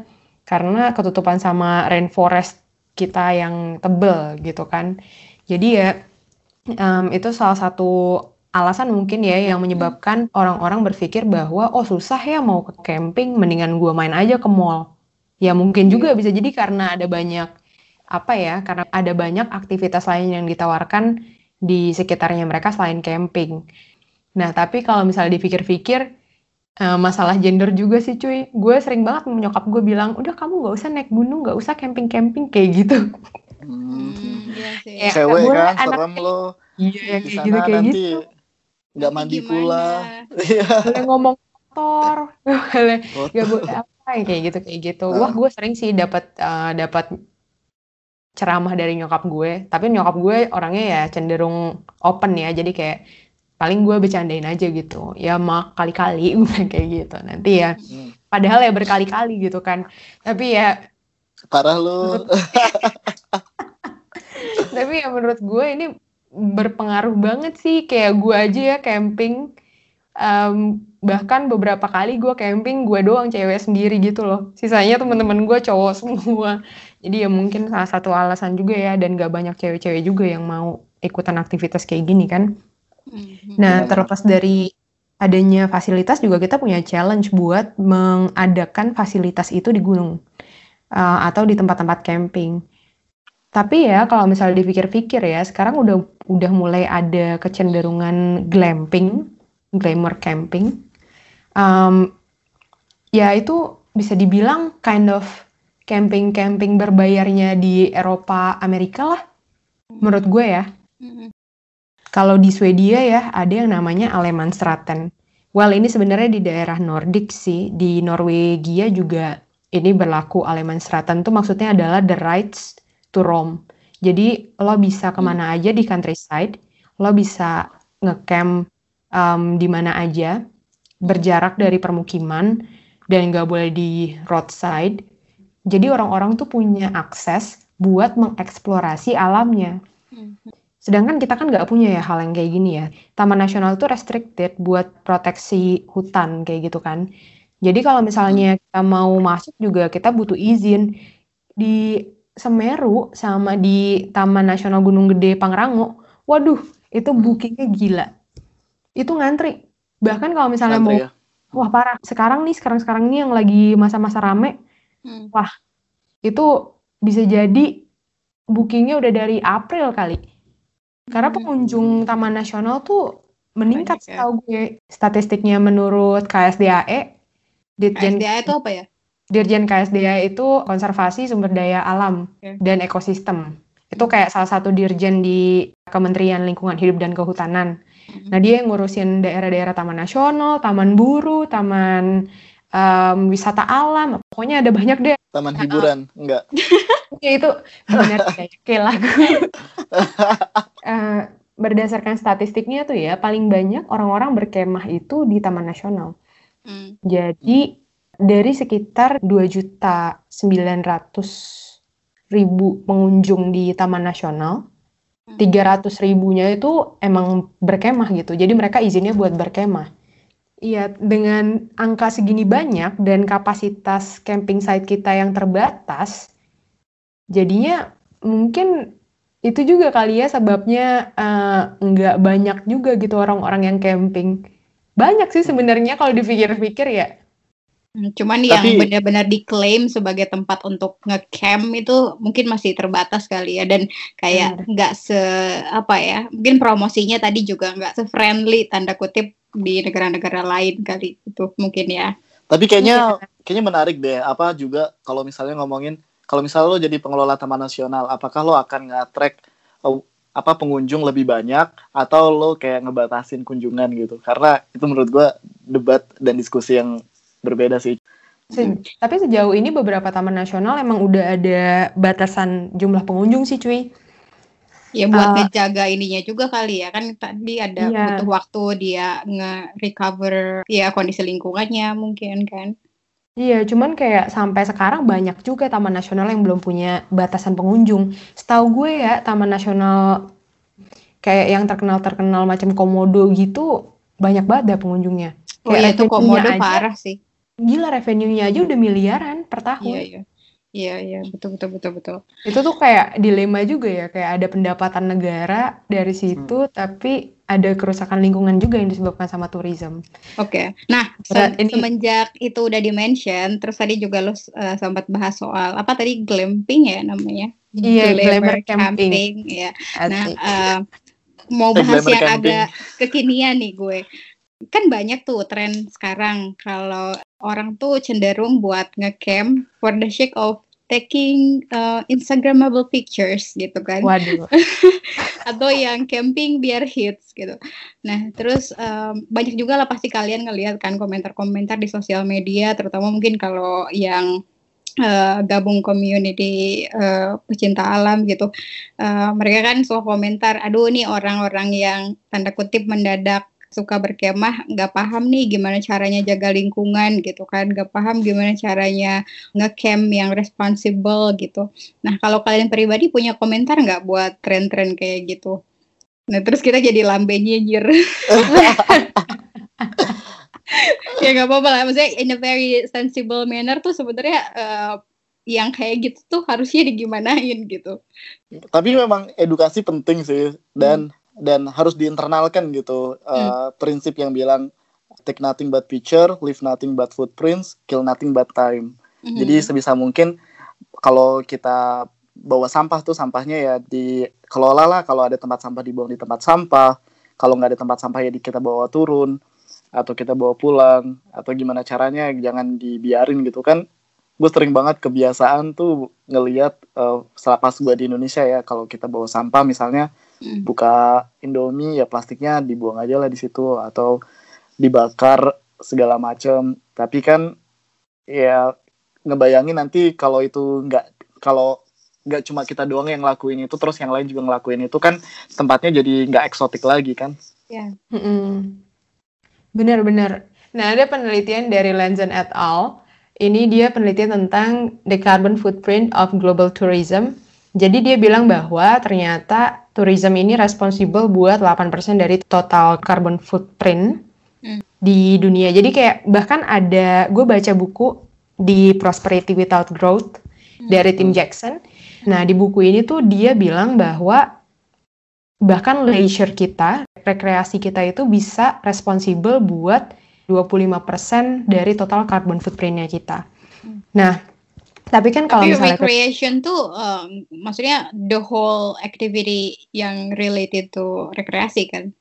Karena ketutupan sama rainforest kita yang tebel gitu kan. Jadi ya em, itu salah satu alasan mungkin ya yang menyebabkan orang-orang berpikir bahwa oh susah ya mau ke camping, mendingan gua main aja ke mall. Ya mungkin juga bisa jadi karena ada banyak apa ya, karena ada banyak aktivitas lain yang ditawarkan di sekitarnya mereka selain camping. Nah, tapi kalau misalnya dipikir-pikir, uh, masalah gender juga sih cuy. Gue sering banget menyokap gue bilang, udah kamu gak usah naik gunung, gak usah camping-camping kayak gitu.
Hmm.
iya sih.
Ya,
Cewek kan,
anak-
serem lo.
Iya,
Di
kayak
sana
gitu, kayak
nanti
gitu.
nggak mandi
gimana?
pula. Iya.
Boleh ngomong kotor, boleh,
Kotor.
gak boleh apa, kayak gitu, kayak gitu.
Ah.
Wah, gue sering sih dapat uh, dapat ceramah dari nyokap gue. Tapi nyokap gue orangnya ya cenderung open ya, jadi kayak paling gue bercandain aja gitu. Ya mak kali-kali gue kayak gitu. Nanti ya,
Hmm.
padahal ya berkali-kali gitu kan. Tapi ya
Parah lo.
Tapi ya menurut gue ini berpengaruh banget sih kayak gue aja ya camping Em, bahkan beberapa kali gue camping gue doang cewek sendiri gitu loh sisanya teman-teman gue cowok semua jadi ya mungkin salah satu alasan juga ya dan gak banyak cewek-cewek juga yang mau ikutan aktivitas kayak gini kan
Mhm.
Nah, terlepas dari adanya fasilitas juga kita punya challenge buat mengadakan fasilitas itu di gunung uh, atau di tempat-tempat camping. Tapi ya kalau misalnya dipikir-pikir ya, sekarang udah udah mulai ada kecenderungan glamping, glamour camping. Um, ya itu bisa dibilang kind of camping-camping berbayarnya di Eropa, Amerika lah, menurut gue ya. Kalau di Swedia ya ada yang namanya Allemansraten. Well ini sebenarnya di daerah Nordik sih. Di Norwegia juga ini berlaku Allemansraten tuh maksudnya adalah the rights to roam. Jadi lo bisa ke mana aja di countryside, lo bisa ngecamp um, di mana aja, berjarak dari permukiman dan nggak boleh di roadside. Jadi orang-orang tuh punya akses buat mengeksplorasi alamnya. Sedangkan kita kan nggak punya ya hal yang kayak gini ya. Taman nasional itu restricted buat proteksi hutan kayak gitu kan. Jadi kalau misalnya kita mau masuk juga kita butuh izin. Di Semeru sama di Taman Nasional Gunung Gede Pangrango, waduh itu bookingnya gila. Itu ngantri. Bahkan kalau misalnya
Ngantri
mau,
ya.
wah parah. Sekarang nih, sekarang-sekarang nih yang lagi masa-masa rame,
Mhm.
itu bisa jadi bookingnya udah dari April kali. Karena
Hmm.
pengunjung Taman Nasional tuh meningkat
Banyak ya.
setahu gue. Statistiknya menurut KSDAE, Dirjen,
KSDA itu apa ya?
Dirjen KSDAE itu konservasi sumber daya alam
Oke.
dan ekosistem. Itu kayak salah satu dirjen di Kementerian Lingkungan Hidup dan Kehutanan.
Mhm.
Nah dia yang ngurusin daerah-daerah Taman Nasional, Taman Buru, Taman em, Wisata Alam, pokoknya ada banyak deh.
Taman hiburan enggak.
Ya itu benar kayak kayak lagu. Eh, berdasarkan statistiknya tuh ya, paling banyak orang-orang berkemah itu di Taman Nasional.
Mhm.
Jadi dari sekitar 2 juta 900 ribu pengunjung di Taman Nasional, 300 ribunya itu emang berkemah gitu. Jadi mereka izinnya buat berkemah. Iya, dengan angka segini banyak dan kapasitas camping site kita yang terbatas, jadinya mungkin itu juga kali ya sebabnya eh, nggak banyak juga gitu orang-orang yang camping. Banyak sih sebenarnya kalau dipikir-pikir ya.
Hmm, Cuman yang
Tapi-
benar-benar diklaim sebagai tempat untuk ngecamp itu mungkin masih terbatas kali ya dan kayak nggak se apa ya mungkin promosinya tadi juga nggak se friendly tanda kutip di negara-negara lain kali itu mungkin ya.
Tapi kayaknya kayaknya menarik deh. Apa juga kalau misalnya ngomongin kalau misalnya lo jadi pengelola taman nasional, apakah lo akan nge-track uh, apa pengunjung lebih banyak atau lo kayak ngebatasin kunjungan gitu? Karena itu menurut gua debat dan diskusi yang berbeda sih.
Se- tapi sejauh ini beberapa taman nasional emang udah ada batasan jumlah pengunjung sih cuy.
Ya buat
Uh,
ngejaga ininya juga kali ya kan tadi ada
Iya.
butuh waktu dia nge-recover ya kondisi lingkungannya mungkin kan.
Iya, cuman kayak sampai sekarang banyak juga taman nasional yang belum punya batasan pengunjung. Setahu gue ya, taman nasional kayak yang terkenal-terkenal macam Komodo gitu banyak banget dah pengunjungnya.
Oh
Kayak
iya itu
revenue-nya
komodo
aja,
parah sih.
Gila revenue-nya aja udah miliaran per tahun.
Iya iya. Iya, iya, betul, betul, betul, betul.
Itu tuh kayak dilema juga ya, kayak ada pendapatan negara dari situ, tapi ada kerusakan lingkungan juga yang disebabkan sama tourism.
Oke, nah
Berat
se-
ini-
semenjak itu udah di-mention, terus tadi juga lo uh, sempat bahas soal apa tadi glamping ya namanya?
Iya, glamour camping.
ya. Nah, uh, mau
Eh,
bahas
glamour
yang
camping.
agak kekinian nih gue. Kan banyak tuh tren sekarang kalau orang tuh cenderung buat ngecamp for the sake of taking uh, Instagramable pictures gitu kan.
Waduh.
atau yang camping biar hits gitu. Nah, terus um, banyak juga lah pasti kalian ngelihat kan komentar-komentar di sosial media, terutama mungkin kalau yang uh, gabung community uh, pecinta alam gitu. Uh, mereka kan suka komentar, aduh nih orang-orang yang tanda kutip mendadak suka berkemah nggak paham nih gimana caranya jaga lingkungan gitu kan nggak paham gimana caranya ngecamp yang responsible gitu Nah, kalau kalian pribadi punya komentar nggak buat tren-tren kayak gitu? Nah, terus kita jadi lambe nyinyir. ya nggak apa-apa lah. Maksudnya in a very sensible manner tuh sebenarnya eh, yang kayak gitu tuh harusnya digimanain gitu.
Tapi memang edukasi penting sih dan dan harus diinternalkan gitu uh, prinsip yang bilang take nothing but picture, leave nothing but footprints, kill nothing but time.
Mhm.
Jadi sebisa mungkin kalau kita bawa sampah tuh sampahnya ya dikelola lah kalau ada tempat sampah dibuang di tempat sampah. Kalau nggak ada tempat sampah ya kita bawa turun atau kita bawa pulang atau gimana caranya jangan dibiarin gitu kan. Gue sering banget kebiasaan tuh ngeliat uh, setelah pas gue di Indonesia ya kalau kita bawa sampah misalnya
Mm.
buka Indomie ya plastiknya dibuang aja lah di situ atau dibakar segala macam tapi kan ya ngebayangin nanti kalau itu nggak kalau nggak cuma kita doang yang ngelakuin itu terus yang lain juga ngelakuin itu kan tempatnya jadi nggak eksotik lagi kan
Mm-mm. Benar-benar. Nah, ada penelitian dari Lanzen et al. Ini dia penelitian tentang the carbon footprint of global tourism. Jadi dia bilang bahwa ternyata tourism ini responsible buat 8% dari total carbon footprint
Hmm.
di dunia. Jadi kayak bahkan ada gue baca buku di Prosperity Without Growth dari Tim Jackson. Nah, di buku ini tuh dia bilang bahwa bahkan leisure kita, rekreasi kita itu bisa responsibel buat 25% dari total carbon footprintnya kita. Nah, tapi kan kalau
Tapi
misalnya
recreation tuh um, maksudnya the whole activity yang related to rekreasi kan?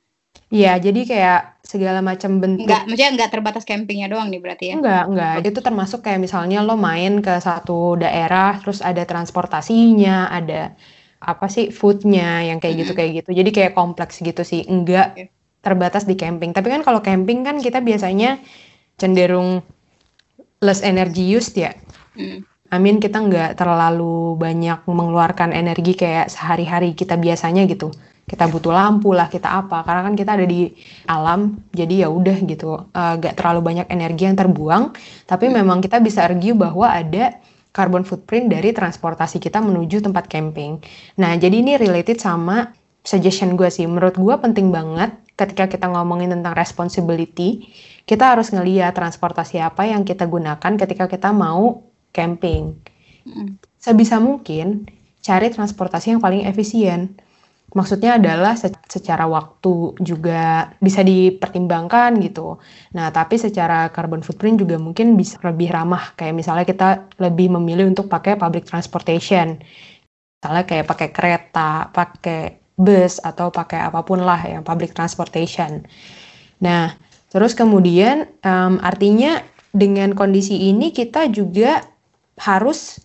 Iya, jadi kayak segala macam bentuk
Enggak, maksudnya enggak terbatas campingnya doang nih berarti ya?
Enggak, enggak. Itu termasuk kayak misalnya lo main ke satu daerah, terus ada transportasinya, ada apa sih foodnya yang kayak gitu kayak gitu. Jadi kayak kompleks gitu sih. Enggak terbatas di camping. Tapi kan kalau camping kan kita biasanya cenderung less energy used ya.
Hmm.
Amin kita nggak terlalu banyak mengeluarkan energi kayak sehari-hari kita biasanya gitu. Kita butuh lampu lah, kita apa? Karena kan kita ada di alam, jadi ya udah gitu. Eh, nggak terlalu banyak energi yang terbuang. Tapi memang kita bisa argue bahwa ada carbon footprint dari transportasi kita menuju tempat camping. Nah, jadi ini related sama suggestion gue sih. Menurut gue penting banget ketika kita ngomongin tentang responsibility, kita harus ngeliat transportasi apa yang kita gunakan ketika kita mau camping. Sebisa mungkin cari transportasi yang paling efisien. Maksudnya adalah se- secara waktu juga bisa dipertimbangkan gitu. Nah, tapi secara carbon footprint juga mungkin bisa lebih ramah. Kayak misalnya kita lebih memilih untuk pakai public transportation. Misalnya kayak pakai kereta, pakai bus, atau pakai apa pun lah yang public transportation. Nah, terus kemudian em, artinya dengan kondisi ini kita juga harus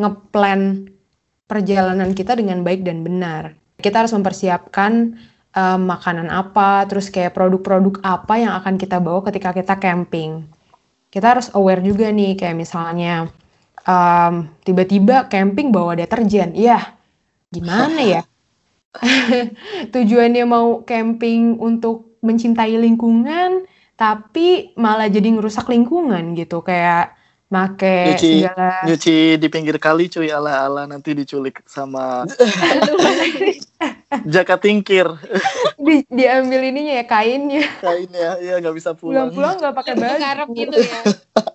ngeplan perjalanan kita dengan baik dan benar. Kita harus mempersiapkan em, makanan apa, terus kayak produk-produk apa yang akan kita bawa ketika kita camping. Kita harus aware juga nih, kayak misalnya em, tiba-tiba camping bawa deterjen. Ya, gimana ya? Tujuannya mau camping untuk mencintai lingkungan, tapi malah jadi ngerusak lingkungan gitu. Kayak make
Nyuci-
segala
nyuci di pinggir kali cuy ala ala nanti diculik sama Jaka tingkir.
Di, diambil ininya ya kainnya.
Kainnya, ya nggak bisa pulang.
Pulang-pulang nggak pakai baju.
Ngarep gitu ya.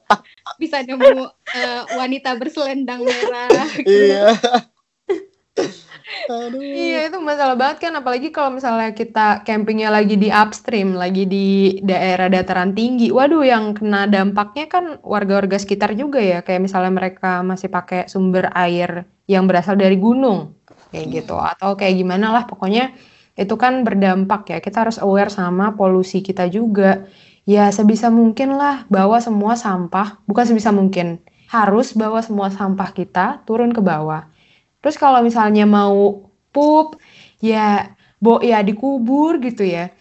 Bisa nemu eh, wanita berselendang merah.
Iya. Aduh.
Iya itu masalah banget kan apalagi kalau misalnya kita campingnya lagi di upstream, lagi di daerah dataran tinggi. Waduh yang kena dampaknya kan warga-warga sekitar juga ya. Kayak misalnya mereka masih pakai sumber air yang berasal dari gunung kayak gitu atau kayak gimana lah pokoknya itu kan berdampak ya. Kita harus aware sama polusi kita juga. Ya sebisa mungkin lah bawa semua sampah, bukan sebisa mungkin. Harus bawa semua sampah kita turun ke bawah. Terus kalau misalnya mau pup, ya bo ya dikubur gitu ya.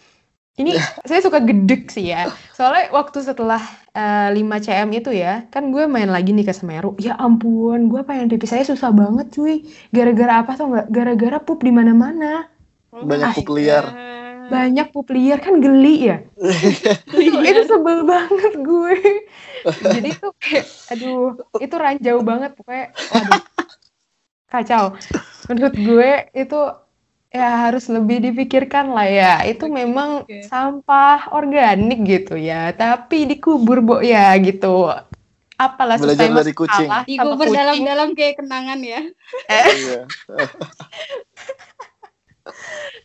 Ini saya suka gedek sih ya. Soalnya waktu setelah eh, 5 cm itu ya, kan gue main lagi nih ke Semeru. Ya ampun, gue pengen pipis saya susah banget cuy. Gara-gara apa tuh nggak? Gara-gara pup di mana-mana.
Banyak pup liar.
Banyak pup liar kan geli ya. itu, itu sebel banget gue. Jadi tuh kayak, aduh, itu ranjau banget pokoknya. Waduh, kacau. Menurut gue itu ya harus lebih dipikirkan lah ya. Itu memang
oke.
sampah organik gitu ya, tapi dikubur bo ya gitu. Apalah
Belajar dari kucing.
Dikubur dalam-dalam kayak kenangan ya.
Iya.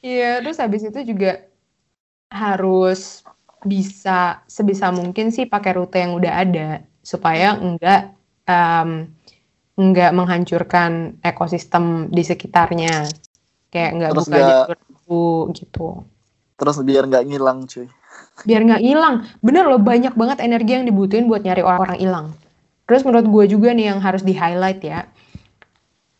Iya, terus habis itu juga harus bisa sebisa mungkin sih pakai rute yang udah ada supaya enggak em, enggak menghancurkan ekosistem di sekitarnya. Kayak buka
nggak-
jalur baru gitu.
Terus biar nggak ngilang cuy.
Biar nggak hilang. Bener loh, banyak banget energi yang dibutuhin buat nyari orang-orang hilang. Terus menurut gue juga nih yang harus di-highlight ya,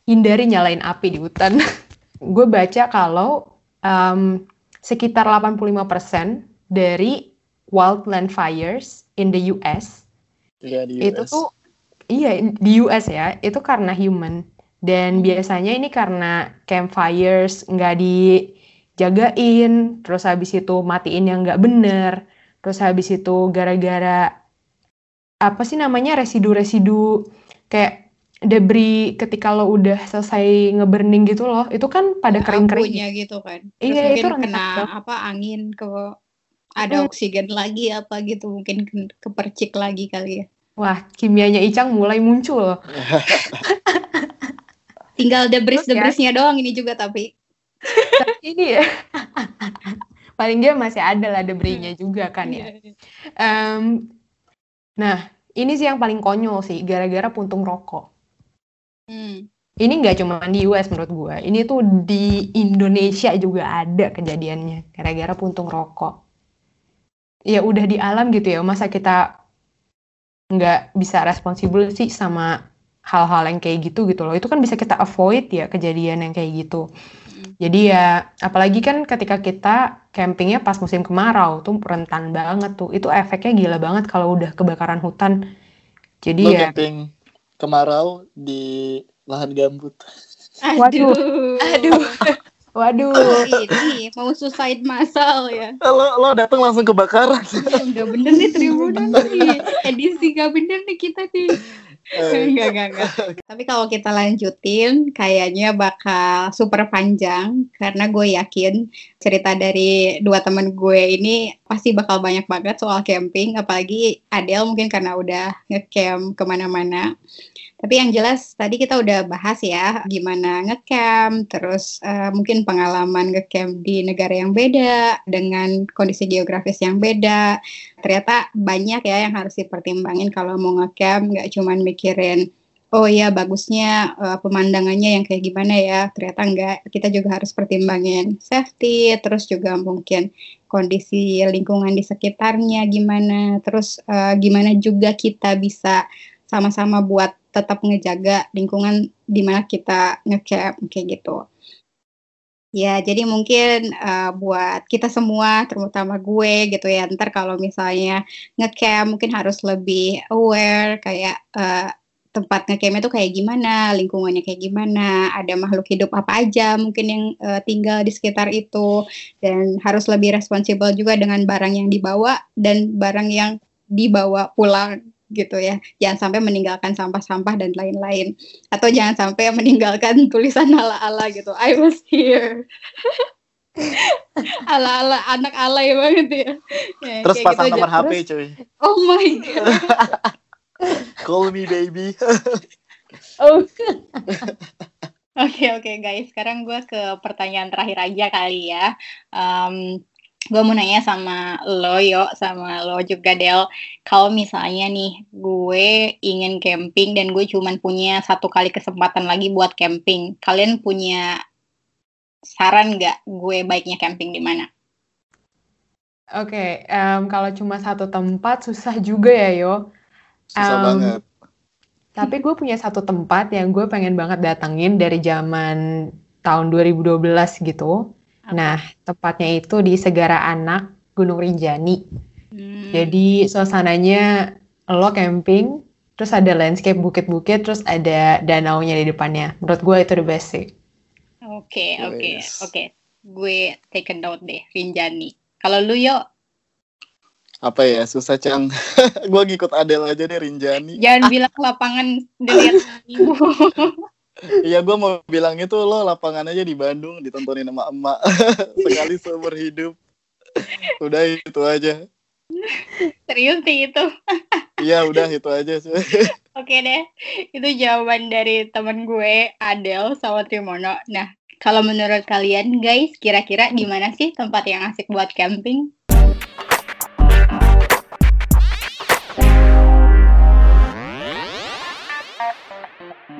hindari nyalain api di hutan. gue baca kalau em, sekitar 85% dari wildland fires in the US
Iya di
itu
US.
tuh iya di US ya, itu karena human. Dan biasanya ini karena campfires nggak dijagain, terus habis itu matiin yang nggak bener, terus habis itu gara-gara apa sih namanya residu-residu kayak debris ketika lo udah selesai ngeburning gitu loh, itu kan pada kering-kering.
Gitu kan. Terus
Iya, itu
kena
banget.
apa angin ke ada
Mm.
oksigen lagi apa gitu mungkin ke- kepercik lagi kali ya.
Wah, kimianya Icang mulai muncul.
Tinggal
Terus ya.
debris-debrisnya doang ini juga tapi.
Tapi ini ya, paling dia masih ada lah debrisnya juga kan ya. Em, nah, ini sih yang paling konyol sih, gara-gara puntung rokok.
Hmm.
Ini nggak cuma di US menurut gue, ini tuh di Indonesia juga ada kejadiannya, gara-gara puntung rokok. Ya udah di alam gitu ya, masa kita nggak bisa responsibel sih sama hal-hal yang kayak gitu gitu loh. Itu kan bisa kita avoid ya kejadian yang kayak gitu. Jadi ya, apalagi kan ketika kita campingnya pas musim kemarau tuh rentan banget tuh. Itu efeknya gila banget kalau udah kebakaran hutan. Jadi
Lo
ya,
camping kemarau di lahan gambut.
Waduh.
Aduh.
aduh, waduh.
ini mau suicide massal ya.
Lo lo datang langsung kebakaran.
Udah bener nih Tribunan nih. Edisi gak bener nih kita nih.
Eh,
Enggak, enggak, enggak. Tapi kalau kita lanjutin, kayaknya bakal super panjang karena gue yakin cerita dari dua temen gue ini pasti bakal banyak banget soal camping. Apalagi Adele mungkin karena udah ngecamp ke mana-mana. Tapi yang jelas tadi kita udah bahas ya gimana ngecamp, terus eh, mungkin pengalaman ngecamp di negara yang beda dengan kondisi geografis yang beda. Ternyata banyak ya yang harus dipertimbangin kalau mau ngecamp, nggak cuman mikirin oh iya bagusnya eh, pemandangannya yang kayak gimana ya. Ternyata enggak, kita juga harus pertimbangin safety, terus juga mungkin kondisi lingkungan di sekitarnya gimana, terus eh, gimana juga kita bisa sama-sama buat tetap ngejaga lingkungan di mana kita ngecamp kayak gitu. Ya, jadi mungkin eh, buat kita semua, terutama gue gitu ya, ntar kalau misalnya ngecamp mungkin harus lebih aware kayak eh, tempat ngecampnya tuh kayak gimana, lingkungannya kayak gimana, ada makhluk hidup apa aja mungkin yang eh, tinggal di sekitar itu, dan harus lebih responsibel juga dengan barang yang dibawa dan barang yang dibawa pulang gitu ya. Jangan sampai meninggalkan sampah-sampah dan lain-lain. Atau jangan sampai meninggalkan tulisan ala-ala gitu. I was here. ala-ala anak alay banget ya. ya
Terus pasang
gitu
nomor
aja.
HP cuy.
Oh my god.
Call me baby.
Oh,
Oke oke guys, sekarang gue ke pertanyaan terakhir aja kali ya. Um, gue mau nanya sama lo yo, sama lo juga Del. Kalau misalnya nih gue ingin camping dan gue cuman punya satu kali kesempatan lagi buat camping, kalian punya saran nggak gue baiknya camping di mana?
Oke, em, kalau cuma satu tempat susah juga ya, Yo.
Susah
Em,
banget.
Tapi gue punya satu tempat yang gue pengen banget datengin dari zaman tahun 2012 gitu.
Apa?
Nah, tepatnya itu di Segara Anak, Gunung Rinjani.
Hmm,
Jadi suasananya lo camping, terus ada landscape bukit-bukit, terus ada danaunya di depannya. Menurut gue itu the best sih.
Oke oke
Wes.
oke, gue take a note deh, Rinjani. Kalau lu yo,
Apa ya susah cang. Gua ngikut Adel aja deh Rinjani.
jangan bilang lapangan dilihat ibu.
Iya gua mau bilang itu lo lapangan aja di Bandung ditontonin sama emak sekali seumur hidup. Udah itu aja.
Serius sih itu.
Iya udah itu aja cuy.
Oke deh, itu jawaban dari temen gue, Adel sama Trimono. Nah, kalau menurut kalian guys, kira-kira di mana sih tempat yang asik buat camping?